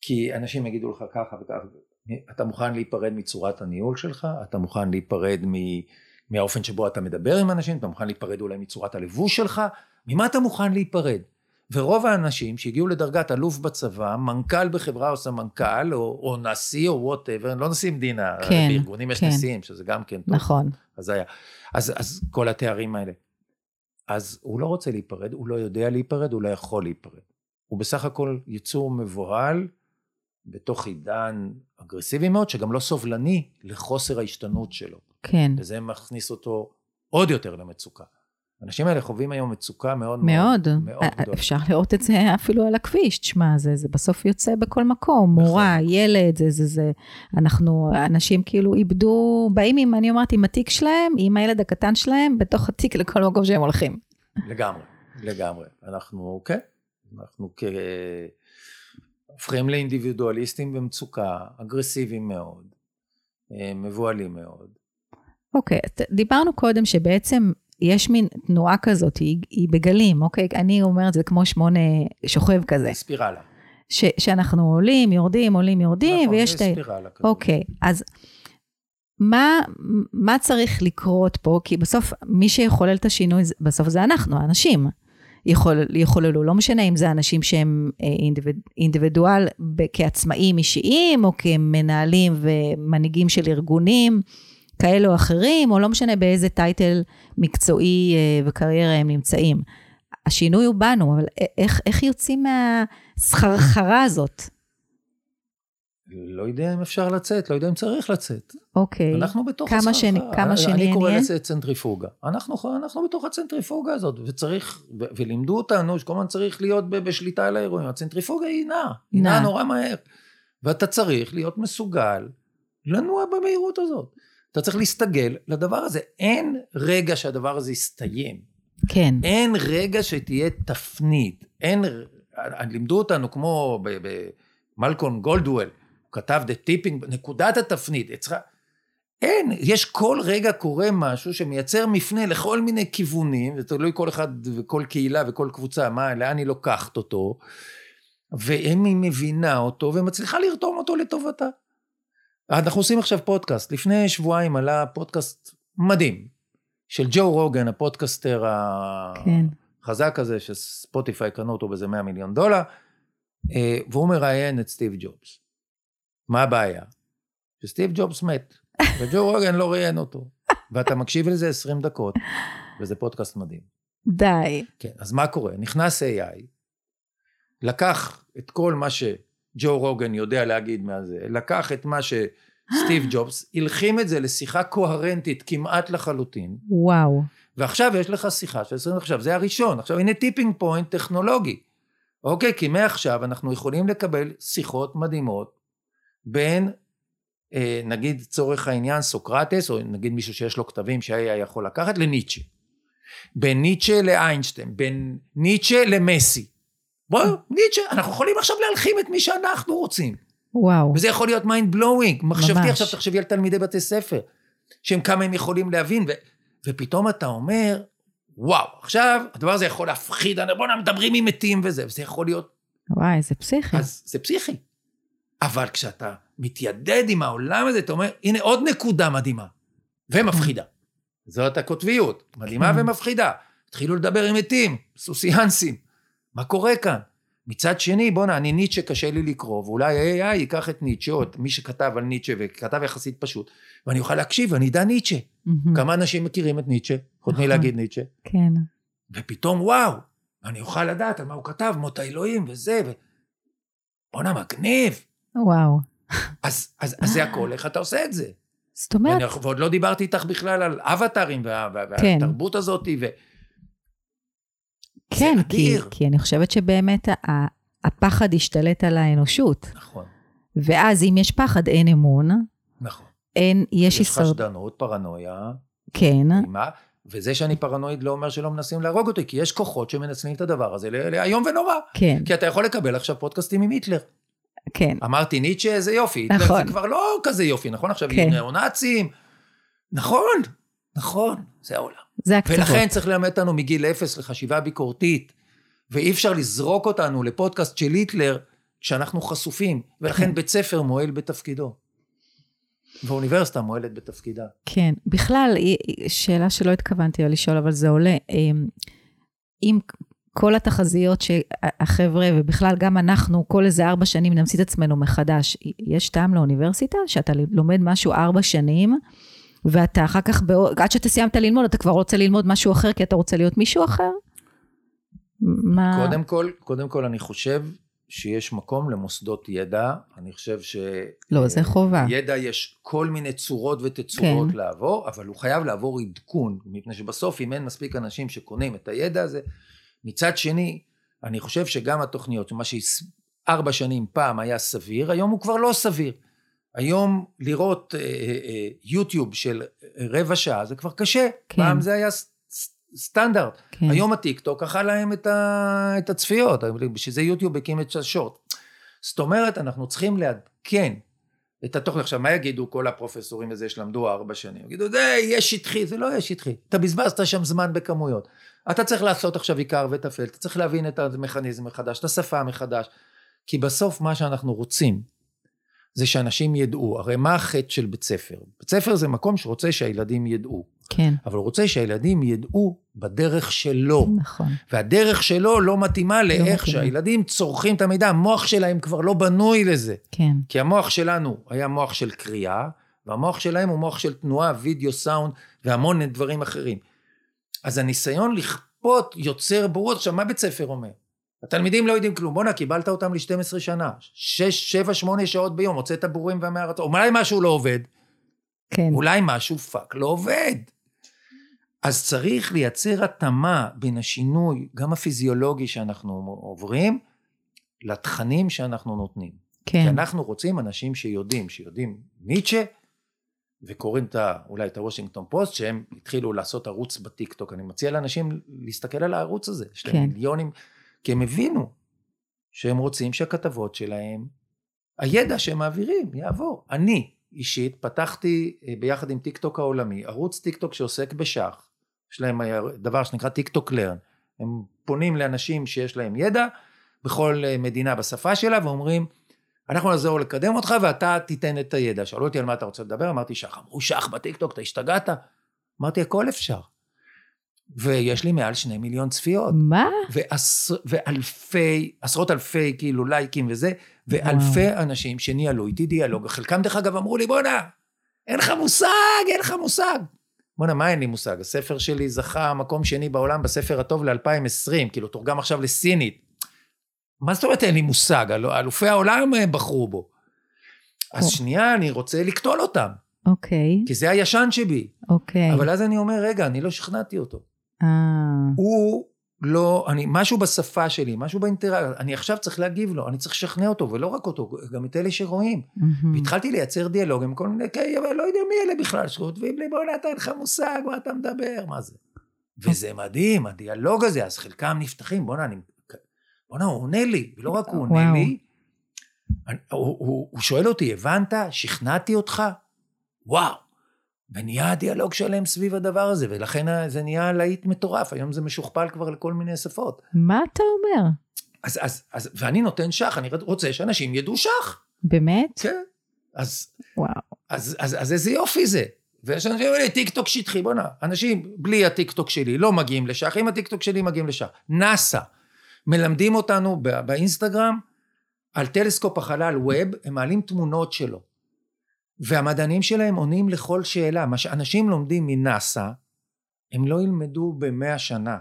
כי אנשים יגידו לך ככה וככה, אתה מוכן להיפרד מצורת הניהול שלך, אתה מוכן להיפרד מ... מהאופן שבו אתה מדבר עם אנשים, אתה מוכן להיפרד אולי מצורת הלבוש שלך, ממה אתה מוכן להיפרד? ורוב האנשים שהגיעו לדרגת אלוף בצבא, מנכ"ל בחברה או סמנכ"ל, או, או נשיא או וואטאבר, לא נשיא מדינה, כן, בארגונים יש כן. נשיאים, שזה גם כן טוב. נכון. אז היה. אז, אז כל התארים האלה. אז הוא לא רוצה להיפרד, הוא לא יודע להיפרד, הוא לא יכול להיפרד. הוא בסך הכל יצור מבוהל בתוך עידן אגרסיבי מאוד, שגם לא סובלני לחוסר ההשתנות שלו. כן. וזה מכניס אותו עוד יותר למצוקה. האנשים האלה חווים היום מצוקה מאוד מאוד. מאוד, מאוד גדולה. אפשר לראות את זה אפילו על הכביש, תשמע, זה, זה בסוף יוצא בכל מקום. מורה, ילד, זה, זה, זה, אנחנו, אנשים כאילו איבדו, באים עם, אני אומרת, עם התיק שלהם, עם הילד הקטן שלהם, בתוך התיק לכל מקום שהם הולכים. לגמרי, לגמרי. אנחנו, כן, אנחנו כ... הופכים לאינדיבידואליסטים במצוקה, אגרסיביים מאוד. אה, מבוהלים מאוד. אוקיי, okay, דיברנו קודם שבעצם יש מין תנועה כזאת, היא, היא בגלים, אוקיי? אני אומרת, זה כמו שמונה שוכב כזה. ספירלה. ש, שאנחנו עולים, יורדים, עולים, יורדים, נכון, ויש יש את ה... ספירלה כזאת. אוקיי, אז מה, מה צריך לקרות פה? כי בסוף, מי שיחולל את השינוי, זה- בסוף זה אנחנו, האנשים. יכול, יחוללו, לא משנה אם זה אנשים שהם אה, אינדיביד, אינדיבידואל כעצמאים אישיים, או כמנהלים ומנהיגים של ארגונים כאלה או אחרים, או לא משנה באיזה טייטל מקצועי אה, וקריירה הם נמצאים. השינוי הוא בנו, אבל איך, איך יוצאים מהסחרחרה הזאת? לא יודע אם אפשר לצאת, לא יודע אם צריך לצאת. אוקיי. אנחנו בתוך כמה הסחרחרה. שני- כמה שנהיה אני קורא? לזה צנטריפוגה. אנחנו, אנחנו בתוך הצנטריפוגה הזאת, וצריך, ו- ולימדו אותנו שכל הזמן צריך להיות ב- בשליטה על האירועים. הצנטריפוגה היא נעה, היא. נעה נורא מהר. ואתה צריך להיות מסוגל לנוע במהירות הזאת. אתה צריך להסתגל לדבר הזה. אין רגע שהדבר הזה יסתיים. כן, אין רגע שתהיה תפנית. אין, לימדו אותנו כמו במלקום גולדוול, הוא כתב The Tipping, נקודת התפנית. אצלך, אין, יש כל רגע קורה משהו שמייצר מפנה לכל מיני כיוונים, זה תלוי כל אחד וכל קהילה וכל קבוצה, מה, לאן היא לוקחת אותו, ואם היא מבינה אותו ומצליחה לרתום אותו לטובתה. אנחנו עושים עכשיו פודקאסט, לפני שבועיים עלה פודקאסט מדהים, של ג'ו רוגן, הפודקאסטר. כן. חזק הזה, שספוטיפיי קנו אותו באיזה 100 מיליון דולר, אה, והוא מראיין את סטיב ג'ובס. מה הבעיה? שסטיב ג'ובס מת, *laughs* וג'ו רוגן לא ראיין אותו. ואתה מקשיב לזה 20 דקות, וזה פודקאסט מדהים. די. כן, אז מה קורה? נכנס AI, לקח את כל מה שג'ו רוגן יודע להגיד מהזה, לקח את מה שסטיב *gasps* ג'ובס, הלחים את זה לשיחה קוהרנטית כמעט לחלוטין, וואו. ועכשיו יש לך שיחה של 20 עכשיו, זה הראשון, עכשיו הנה tipping point טכנולוגי, אוקיי? כי מעכשיו אנחנו יכולים לקבל שיחות מדהימות בין, אה, נגיד צורך העניין סוקרטס, או נגיד מישהו שיש לו כתבים שהיה יכול לקחת, לניטשה. בין ניטשה לאיינשטיין, בין ניטשה למסי. בואו, ניטשה, אנחנו יכולים עכשיו להלחים את מי שאנחנו רוצים. וואו. וזה יכול להיות mind blowing, מחשבתי. עכשיו תחשבי על תלמידי בתי ספר, שהם כמה הם יכולים להבין, ו, ופתאום אתה אומר, וואו, עכשיו הדבר הזה יכול להפחיד, בוא'נה, מדברים עם מתים וזה, וזה יכול להיות, וואי, זה פסיכי. אז זה פסיכי. אבל כשאתה מתיידד עם העולם הזה, אתה אומר, הנה עוד נקודה מדהימה, ומפחידה. זאת הקוטביות, מדהימה כן. ומפחידה. התחילו לדבר עם מתים, סוסיאנסים. מה קורה כאן? מצד שני, בואנה, אני ניטשה קשה לי לקרוא, ואולי AI ייקח את ניטשה, או את מי שכתב על ניטשה, וכתב יחסית פשוט, ואני אוכל להקשיב, ואני אדע ניטשה. מהמם. כמה אנשים מכירים את ניטשה, חוץ נכון. מלהגיד ניטשה, כן. ופתאום וואו, אני אוכל לדעת על מה הוא כתב, מות האלוהים וזה, ו... בואנה, מגניב. וואו. אז, אז, אז זה הכל, איך אתה עושה את זה? זאת אומרת, ואני, ועוד לא דיברתי איתך בכלל על אבטארים, וה, וה, כן. והתרבות הזאת, ו... כן, כי. כי אני חושבת שבאמת ה- הפחד השתלט על האנושות. נכון, ואז אם יש פחד, אין אמון, נכון. אין, יש יש הישרדות. חשדנות, פרנויה, כן, אימה, וזה שאני פרנואיד לא אומר שלא מנסים להרוג אותי, כי יש כוחות שמנצלים את הדבר הזה לאיום ונורא. כן, כי אתה יכול לקבל עכשיו פודקאסטים עם היטלר. כן. אמרתי ניטשה, איזה יופי. היטלר נכון. זה כבר לא כזה יופי, נכון? עכשיו כן. יהיו ניאו-נאצים. נכון, נכון, זה העולם. זה הקצוות. ולכן צריך ללמד אותנו מגיל אפס לחשיבה ביקורתית, ואי אפשר לזרוק אותנו לפודקאסט של היטלר כשאנחנו חשופים, ולכן כן. בית ספר מועל בתפקידו. ואוניברסיטה מועלת בתפקידה. כן, בכלל, שאלה שלא התכוונתי לשאול, אבל זה עולה. אמ, אם כל התחזיות שהחבר'ה, ובכלל גם אנחנו, כל איזה ארבע שנים נמציא את עצמנו מחדש, יש טעם לאוניברסיטה? שאתה לומד משהו ארבע שנים, ואתה אחר כך, בעוד- עד שאתה סיימת ללמוד, אתה כבר רוצה ללמוד משהו אחר, כי אתה רוצה להיות מישהו אחר? מה... קודם כל, קודם כל אני חושב שיש מקום למוסדות ידע, אני חושב ש... לא, זה חובה. ידע יש כל מיני צורות ותצורות כן. לעבור, אבל הוא חייב לעבור עדכון, מפני שבסוף אם אין מספיק אנשים שקונים את הידע הזה, מצד שני, אני חושב שגם התוכניות, מה שארבע שנים פעם היה סביר, היום הוא כבר לא סביר. היום לראות אה, אה, אה, יוטיוב של רבע שעה זה כבר קשה, כן. פעם זה היה סטנדרט. כן. היום הטיקטוק אכל להם את, ה, את הצפיות, בשביל זה יוטיוב הקים את השורט. זאת אומרת, אנחנו צריכים לעדכן את התוכן. עכשיו, מה יגידו כל הפרופסורים הזה שלמדו ארבע שנים? יגידו, זה יהיה שטחי, זה לא יהיה שטחי. אתה בזבזת שם זמן בכמויות. אתה צריך לעשות עכשיו עיקר וטפל, אתה צריך להבין את המכניזם מחדש, את השפה מחדש. כי בסוף מה שאנחנו רוצים, זה שאנשים ידעו. הרי מה החטא של בית ספר? בית ספר זה מקום שרוצה שהילדים ידעו. כן. אבל הוא רוצה שהילדים ידעו בדרך שלו. נכון. והדרך שלו לא מתאימה לאיך מתאימה. שהילדים צורכים את המידע, המוח שלהם כבר לא בנוי לזה. כן. כי המוח שלנו היה מוח של קריאה, והמוח שלהם הוא מוח של תנועה, וידאו, סאונד והמון דברים אחרים. אז הניסיון לכפות יוצר בורות. עכשיו, מה בית ספר אומר? התלמידים לא יודעים כלום. בואנה, קיבלת אותם ל-12 שנה. 6, 7, 8 שעות ביום, הוצאת בורים ועמי ארץ. אולי משהו לא עובד, כן. אולי משהו fuck לא עובד. אז צריך לייצר התאמה בין השינוי, גם הפיזיולוגי שאנחנו עוברים, לתכנים שאנחנו נותנים. כי כן. אנחנו רוצים אנשים שיודעים, שיודעים ניטשה, וקוראים את ה, אולי את הוושינגטון פוסט, שהם התחילו לעשות ערוץ בטיקטוק. אני מציע לאנשים להסתכל על הערוץ הזה. יש להם כן. מיליונים, כי הם הבינו שהם רוצים שהכתבות שלהם, הידע שהם מעבירים יעבור. אני אישית פתחתי אה, ביחד עם טיקטוק העולמי, ערוץ טיקטוק שעוסק בשח. יש להם אה, דבר שנקרא TikTok Learn. הם פונים לאנשים שיש להם ידע בכל אה, מדינה בשפה שלה ואומרים, אנחנו נעזור לקדם אותך ואתה תיתן את הידע. שאלו אותי על מה אתה רוצה לדבר, אמרתי שח. אמרו שח בטיקטוק, אתה השתגעת? אמרתי הכל אפשר. ויש לי מעל שני מיליון צפיות. מה? ועש, ואלפי, עשרות אלפי כאילו לייקים וזה, ואלפי וואו. אנשים שניהלו איתי דיאלוג, חלקם דרך אגב אמרו לי בואנה, אין לך מושג, אין לך מושג. בואנה, מה אין לי מושג? הספר שלי זכה מקום שני בעולם בספר הטוב ל-2020, כאילו תורגם עכשיו לסינית. מה זאת אומרת אין לי מושג? אל- אלופי העולם אה, בחרו בו. אז או. שנייה, אני רוצה לקטול אותם, אוקיי. כי זה הישן שבי. אוקיי. אבל אז אני אומר, רגע, אני לא שכנעתי אותו. אה. הוא לא, אני, משהו בשפה שלי, משהו באינטראקציה, אני עכשיו צריך להגיב לו, אני צריך לשכנע אותו, ולא רק אותו, גם את אלה שרואים. מהמם. והתחלתי לייצר דיאלוג עם כל מיני כאלה, אבל לא יודע מי אלה בכלל, שכותבים לי, בוא'נה, אתה אין לך מושג, מה אתה מדבר, מה זה? וזה מדהים, הדיאלוג הזה, אז חלקם נפתחים, בוא'נה, אני... בוא'נה, הוא עונה לי, ולא רק הוא עונה. לי, הוא, הוא, הוא שואל אותי, הבנת? שכנעתי אותך? וואו. ונהיה דיאלוג שלם סביב הדבר הזה, ולכן זה נהיה להיט מטורף, היום זה משוכפל כבר לכל מיני שפות. מה אתה אומר? אז, אז, אז, ואני נותן שח, אני רוצה שאנשים ידעו שח. באמת? כן. אז, וואו. אז, אז, אז איזה יופי זה. ויש אנשים שאומרים לי, טיקטוק שטחי, בוא'נה, אנשים בלי הטיקטוק שלי לא מגיעים לשח, עם הטיקטוק שלי מגיעים לשח. נאסא, מלמדים אותנו באינסטגרם על טלסקופ החלל ווב, הם מעלים תמונות שלו. והמדענים שלהם עונים לכל שאלה. מה שאנשים לומדים מנאסא, הם לא ילמדו במאה שנה.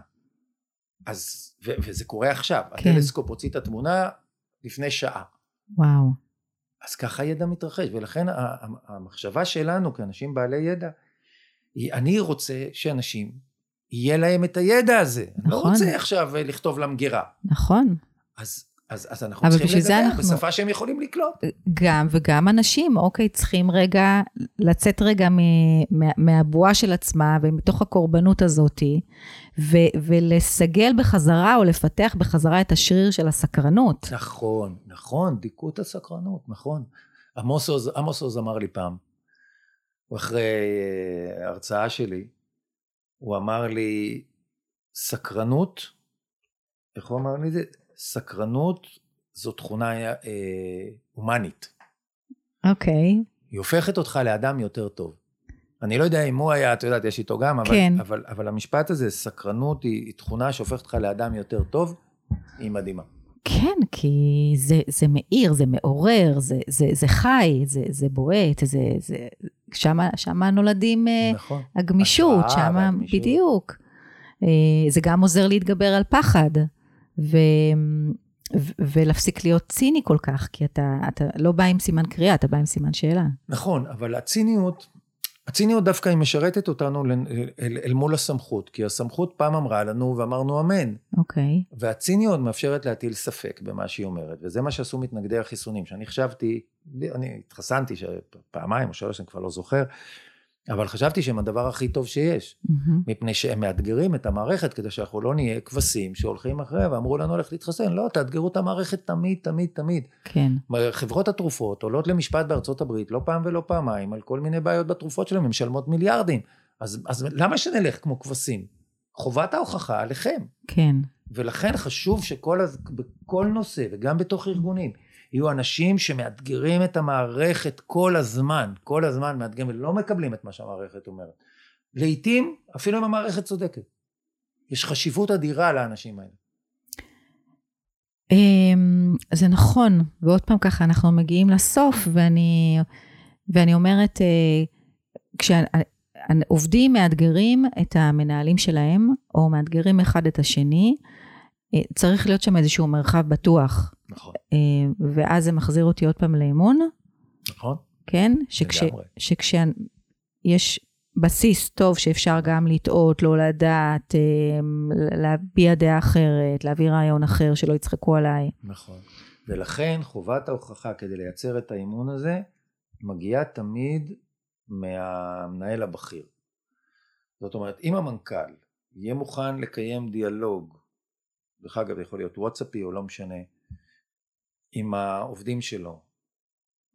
אז, ו- וזה קורה עכשיו. כן. הטלסקופ הוציא את התמונה לפני שעה. וואו. אז ככה ידע מתרחש, ולכן המחשבה שלנו כאנשים בעלי ידע, היא אני רוצה שאנשים, יהיה להם את הידע הזה. אני לא נכון. רוצה עכשיו אה, לכתוב למגירה. נכון. אז, אז, אז אנחנו צריכים לדבר אנחנו- בשפה שהם יכולים לקלוט. גם וגם אנשים, אוקיי, צריכים רגע לצאת רגע מ- מה- מהבועה של עצמה ומתוך הקורבנות הזאתי, ו- ולסגל בחזרה או לפתח בחזרה את השריר של הסקרנות. נכון, נכון, דיכאו את הסקרנות, נכון. עמוס עוז, עמוס עוז אמר לי פעם, אחרי אה, הרצאה שלי, הוא אמר לי, סקרנות, איך הוא אמר לי את זה? סקרנות זו תכונה אה, הומנית. אוקיי, היא הופכת אותך לאדם יותר טוב. אני לא יודע אם הוא היה, את יודעת, יש איתו גם, אבל, כן. אבל, אבל המשפט הזה, סקרנות היא, היא תכונה שהופכת אותך לאדם יותר טוב, היא מדהימה. כן, כי זה, זה מאיר, זה מעורר, זה, זה, זה חי, זה, זה בועט, זה, זה, שמה, שמה נולדים אה, נכון. הגמישות, שמה. בדיוק. אה, זה גם עוזר להתגבר על פחד, ו, ו, ולהפסיק להיות ציני כל כך, כי אתה, אתה לא בא עם סימן קריאה, אתה בא עם סימן שאלה. נכון, אבל הציניות, הציניות דווקא היא משרתת אותנו אל, אל, אל מול הסמכות, כי הסמכות פעם אמרה לנו ואמרנו אמן, אוקיי, והציניות מאפשרת להטיל ספק במה שהיא אומרת, וזה מה שעשו מתנגדי החיסונים, שאני חשבתי, אני התחסנתי פעמיים או שלוש, אני כבר לא זוכר, אבל חשבתי שהם הדבר הכי טוב שיש, Mm-hmm. מפני שהם מאתגרים את המערכת כדי שאנחנו לא נהיה כבשים שהולכים אחריה ואמרו לנו ללכת להתחסן, לא, תאתגרו את המערכת תמיד, תמיד, תמיד. כן, חברות התרופות עולות למשפט בארצות הברית לא פעם ולא פעמיים על כל מיני בעיות בתרופות שלהם, הן משלמות מיליארדים. אז, אז למה שנלך כמו כבשים? חובת ההוכחה עליכם. כן, ולכן חשוב שכל, בכל נושא וגם בתוך ארגונים יהיו אנשים שמאתגרים את המערכת כל הזמן, כל הזמן מאתגרים ולא מקבלים את מה שהמערכת אומרת. לעתים אפילו אם המערכת צודקת. יש חשיבות אדירה לאנשים האלה. אמ, זה נכון, ועוד פעם ככה אנחנו מגיעים לסוף, ואני, ואני אומרת, אה, כשעובדים מאתגרים את המנהלים שלהם, או מאתגרים אחד את השני, צריך להיות שם איזשהו מרחב בטוח, נכון. אה, ואז זה מחזיר אותי עוד פעם לאמון, נכון? כן? שכש, לגמרי. שכשיש בסיס טוב שאפשר גם לטעות, לא לדעת, אה, להביע דעה אחרת, להביא רעיון אחר, שלא יצחקו עליי. נכון. ולכן חובת ההוכחה כדי לייצר את האמון הזה מגיעה תמיד מהמנהל הבכיר. זאת אומרת, אם המנכ"ל יהיה מוכן לקיים דיאלוג, דרך אגב יכול להיות וואטסאפי או לא משנה, עם העובדים שלו,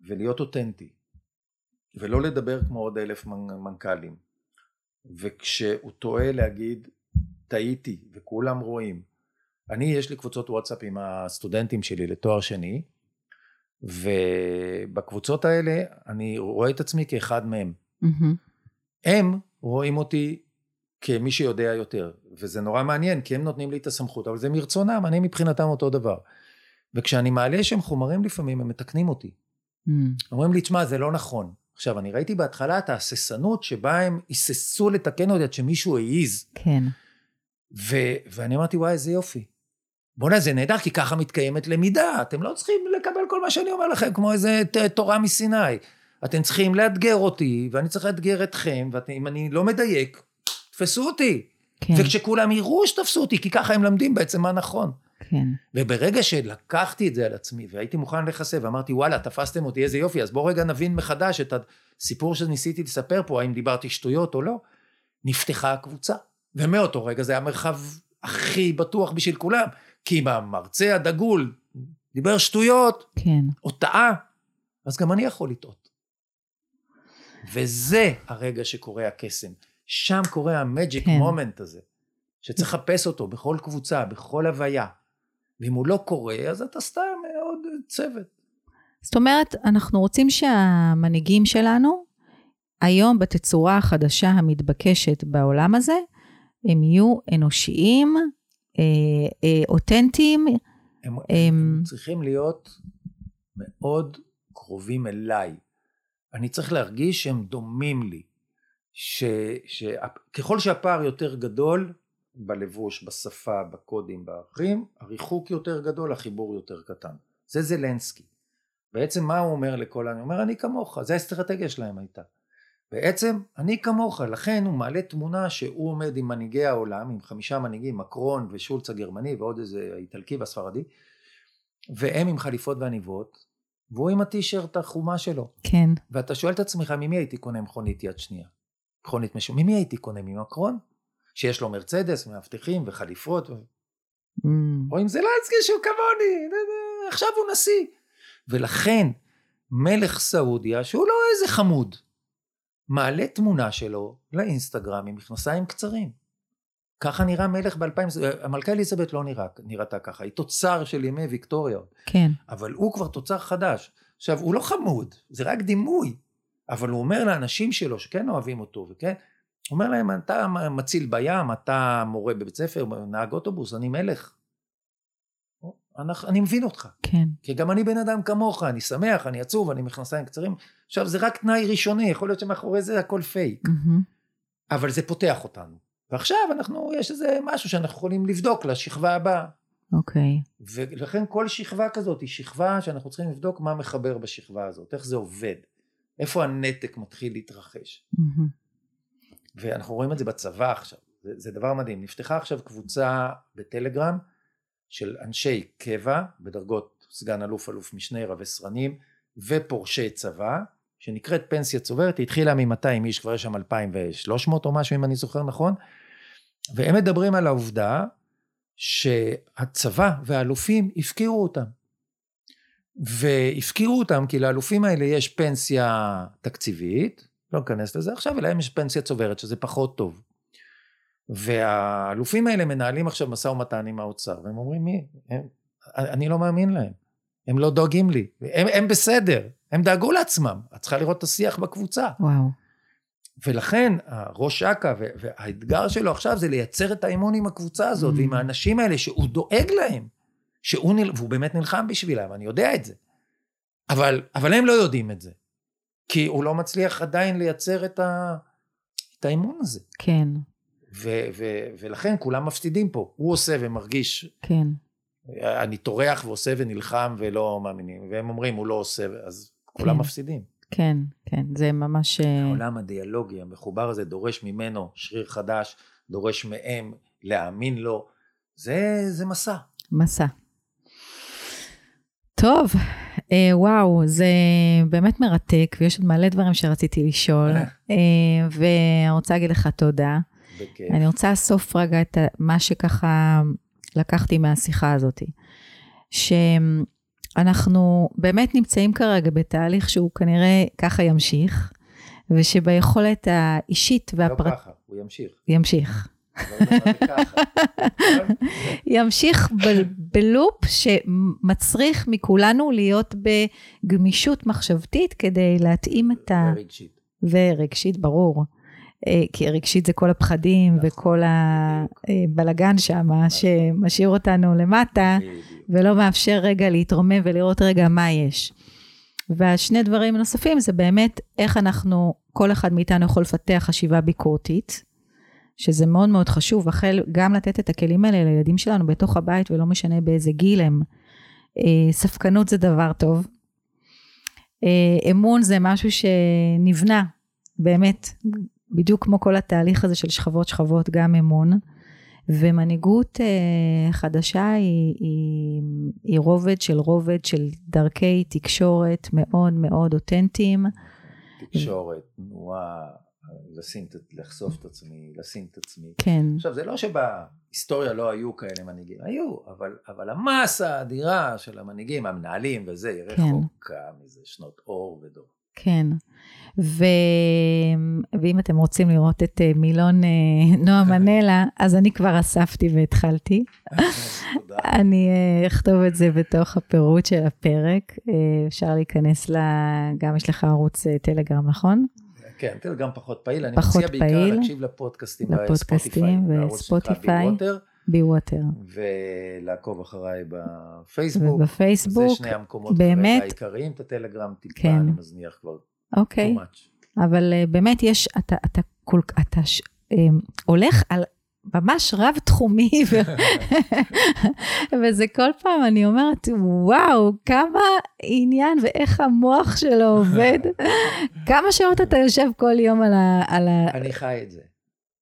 ולהיות אותנטי, ולא לדבר כמו עוד אלף מנ- מנכ"לים, וכשהוא טועה להגיד טעיתי וכולם רואים, אני יש לי קבוצות וואטסאפ עם הסטודנטים שלי לתואר שני ובקבוצות האלה אני רואה את עצמי כאחד מהם. מהמם. הם רואים אותי כמי שיודע יותר וזה נורא מעניין כי הם נותנים לי את הסמכות אבל זה מרצונם אני מבחינתם אותו דבר. וכשאני מעלה שם חומרים לפעמים הם מתקנים אותי. אמ, אומרים לי תשמע זה לא נכון. עכשיו אני ראיתי בהתחלה את ההססנות שבה הם היססו לתקן אותי עד שמישהו העיז. כן, ו, ואני אמרתי, וואי, איזה יופי. בוא'נה, זה נהדר, כי ככה מתקיימת למידה. אתם לא צריכים לקבל כל מה שאני אומר לכם כמו איזה תורה מסיני. אתם צריכים לאתגר אותי, ואני צריך לאתגר אתכם, ואם אני לא מדייק, תפסו אותי. כן, וכשכולם יראו שתפסו אותי, כי ככה הם למדים בעצם מה נכון. כן, וברגע שלקחתי את זה על עצמי, והייתי מוכן להיחשף, ואמרתי, וואלה, תפסתם אותי, איזה יופי, אז בואו רגע נבין מחדש את הסיפור שניסיתי לספר פה, האם דיברתי שטויות או לא, נפתחה הקבוצה. ומאותו רגע זה המרחב הכי בטוח בשביל כולם, כי אם המרצה הדגול דיבר שטויות, כן, או טעה, אז גם אני יכול לטעות. וזה הרגע שקורה הקסם. שם קורה המג'יק כן. מומנט הזה, שצריך לחפש אותו בכל קבוצה, בכל הוויה. ואם הוא לא קורה, אז אתה סתם עוד צוות. זאת אומרת, אנחנו רוצים שהמנהיגים שלנו, היום בתצורה החדשה המתבקשת בעולם הזה, הם יהיו אנושיים, אה, אה, אותנטיים, הם, הם- הם צריכים להיות מאוד קרובים אליי. אני צריך להרגיש שהם דומים לי. ש, ש, ככל שהפער יותר גדול, בלבוש, בשפה, בקודים, בערכים, הריחוק יותר גדול, החיבור יותר קטן. זה זלנסקי. בעצם מה הוא אומר לכל העם? הוא אומר אני כמוך, זה האסטרטגיה שלהם הייתה. בעצם אני כמוך, לכן הוא מעלה תמונה שהוא עומד עם מנהיגי העולם, עם חמישה מנהיגים, מקרון ושולץ הגרמני ועוד איזה איטלקי והספרדי, והם עם חליפות ועניבות, והוא עם הטישרט החומה שלו. כן, ואתה שואל את עצמך ממי הייתי קונה מכונית יד שנייה? מכונית משום, ממי הייתי קונה? ממקרון? שיש לו מרצדס, מאבטחים וחליפות. אמ, או עם זלנסקי שהוא כמוני, עכשיו הוא נשיא. ולכן מלך סעודיה, שהוא לא איזה חמוד, מעלה תמונה שלו לאינסטגרם עם מכנסיים קצרים. ככה נראה מלך ב-2000, המלכה אליזבת לא נראה, נראתה ככה, היא תוצר של ימי ויקטוריה, כן, אבל הוא כבר תוצר חדש. עכשיו, הוא לא חמוד, זה רק דימוי, אבל הוא אומר לאנשים שלו שכן אוהבים אותו, וכן, הוא אומר להם, אתה מציל בים, אתה מורה בבית ספר, נהג אוטובוס, אני מלך. אנחנו, אני מבין אותך, כן, כי גם אני בן אדם כמוך, אני שמח, אני עצוב, אני מכנסיים קצרים. עכשיו, זה רק תנאי ראשוני, יכול להיות שמאחורי זה הכל פייק, מהמם, אבל זה פותח אותנו. ועכשיו אנחנו, יש איזה משהו שאנחנו יכולים לבדוק לשכבה הבאה. אוקיי, ולכן כל שכבה כזאת היא שכבה שאנחנו צריכים לבדוק מה מחבר בשכבה הזאת, איך זה עובד, איפה הנתק מתחיל להתרחש. מהמם, ואנחנו רואים את זה בצבא עכשיו, זה, זה דבר מדהים. נפתחה עכשיו קבוצה בטלגרם של אנשי קבע בדרגות סגן אלוף, אלוף משנה, רבי סרנים ופורשי צבא, שנקראת פנסיה צוברת, היא התחילה מ-200 איש, כבר יש שם 2,300 או משהו, אם אני זוכר נכון, והם מדברים על העובדה שהצבא והאלופים הפקירו אותם. והפקירו אותם כי לאלופים האלה יש פנסיה תקציבית, לא ניכנס לזה עכשיו, אלא יש פנסיה צוברת, שזה פחות טוב. והאלופים האלה מנהלים עכשיו משא ומתן עם האוצר, והם אומרים מי? הם, אני לא מאמין להם. הם לא דואגים לי. הם, הם בסדר, הם דאגו לעצמם. את צריכה לראות את השיח בקבוצה. וואו. ולכן ראש אכ"א והאתגר שלו עכשיו זה לייצר את האמון עם הקבוצה הזאת mm. ועם האנשים האלה שהוא דואג להם. שהוא נל... והוא באמת נלחם בשבילם, אני יודע את זה. אבל, אבל הם לא יודעים את זה. כי הוא לא מצליח עדיין לייצר את, ה... את האמון הזה. כן. ו- ו- ולכן כולם מפסידים פה. הוא עושה ומרגיש. כן. אני טורח ועושה ונלחם ולא מאמינים. והם אומרים, הוא לא עושה, אז כולם כן. מפסידים. כן, כן, זה ממש... אה, העולם הדיאלוגי המחובר הזה דורש ממנו שריר חדש, דורש מהם להאמין לו. זה, זה מסע. מסע. טוב, אה, וואו, זה באמת מרתק, ויש עוד מלא דברים שרציתי לשאול, אה, ואני רוצה להגיד לך תודה. בכיף. אני רוצה לאסוף רגע את מה שככה לקחתי מהשיחה הזאת. שאנחנו באמת נמצאים כרגע בתהליך שהוא כנראה ככה ימשיך, ושביכולת האישית והפרט... לא ככה, הוא ימשיך. ימשיך. ימשיך בלופ שמצריך מכולנו להיות בגמישות מחשבתית כדי להתאים את ה... ורגשית. ורגשית, ברור. אה, כי רגשית זה כל הפחדים נכון, וכל הבלגן שם, שמשאיר אותנו למטה, ולא מאפשר רגע להתרומם ולראות רגע מה יש. והשני דברים נוספים זה באמת איך אנחנו, כל אחד מאיתנו יכול לפתח חשיבה ביקורתית, שזה מאוד מאוד חשוב, החל גם לתת את הכלים האלה לילדים שלנו בתוך הבית, ולא משנה באיזה גיל הם. אה, ספקנות זה דבר טוב. אה, אמון זה משהו שנבנה, באמת, בדיוק כמו כל התהליך הזה של שכבות שכבות, גם אמון. ומנהיגות uh, חדשה היא, היא, היא רובד של רובד של דרכי תקשורת מאוד מאוד אותנטיים. תקשורת, תנועה, לשים, לחשוף את עצמי, לשים את עצמי. כן. עכשיו, זה לא שבהיסטוריה לא היו כאלה מנהיגים, היו, אבל, אבל המסה האדירה של המנהיגים, המנהלים וזה, היא כן. רחוקה מזה שנות אור ודור. כן. ו... ואם אתם רוצים לראות את אה, מילון אה, נועה *laughs* מנלה, אז אני כבר אספתי והתחלתי. *laughs* אני אה, אכתוב את זה בתוך הפירוט של הפרק. אפשר להיכנס ל... גם יש לך ערוץ טלגרם, נכון? כן, טלגרם פחות פעיל. אני מציע בעיקר להקשיב לפודקאסטים לפודקאסטים וספוטיפיי. בי ווטר. ולעקוב אחריי בפייסבוק. ובפייסבוק, זה שני המקומות באמת, העיקריים, את הטלגרם טיפה כן. אני מזניח כבר. אוקיי, אבל uh, באמת יש, אתה, אתה, כל, אתה ש, um, הולך על ממש רב תחומי, ו... *laughs* וזה כל פעם, אני אומרת, וואו, כמה עניין ואיך המוח שלו עובד. *laughs* כמה שעות אתה יושב כל יום על ה... על ה... אני חי את זה.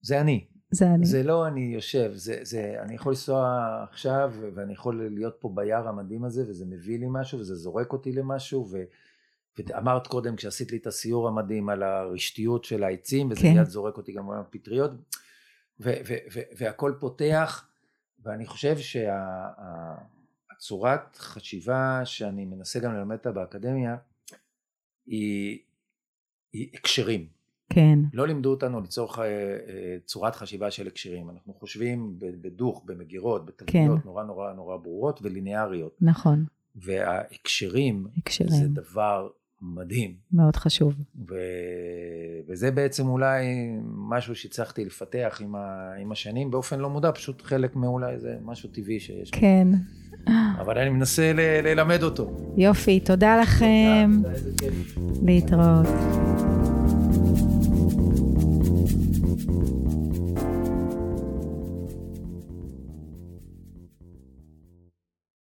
זה אני. זה אני. זה לא אני יושב, זה, זה, אני יכול לנסוע עכשיו ואני יכול להיות פה ביער המדהים הזה וזה מביא לי משהו וזה זורק אותי למשהו ו, ואמרת קודם כשעשית לי את הסיור המדהים על הרשתיות של העצים וזה כן. מיד זורק אותי גם על הפטריות והכל פותח ואני חושב שהצורת חשיבה שאני מנסה גם ללמד אותה באקדמיה היא, היא הקשרים כן. לא לימדו אותנו לצורך אה, אה, צורת חשיבה של הקשרים. אנחנו חושבים בדוך, במגירות, בתבניות כן. נורא נורא נורא ברורות וליניאריות. נכון. וההקשרים, הקשרים. זה דבר מדהים. מאוד חשוב. ו... וזה בעצם אולי משהו שהצלחתי לפתח עם, ה... עם השנים באופן לא מודע, פשוט חלק מאולי זה משהו טבעי שיש. כן. אבל אני מנסה ל... ללמד אותו. יופי, תודה לכם. תודה, תודה, איזה כיף. להתראות.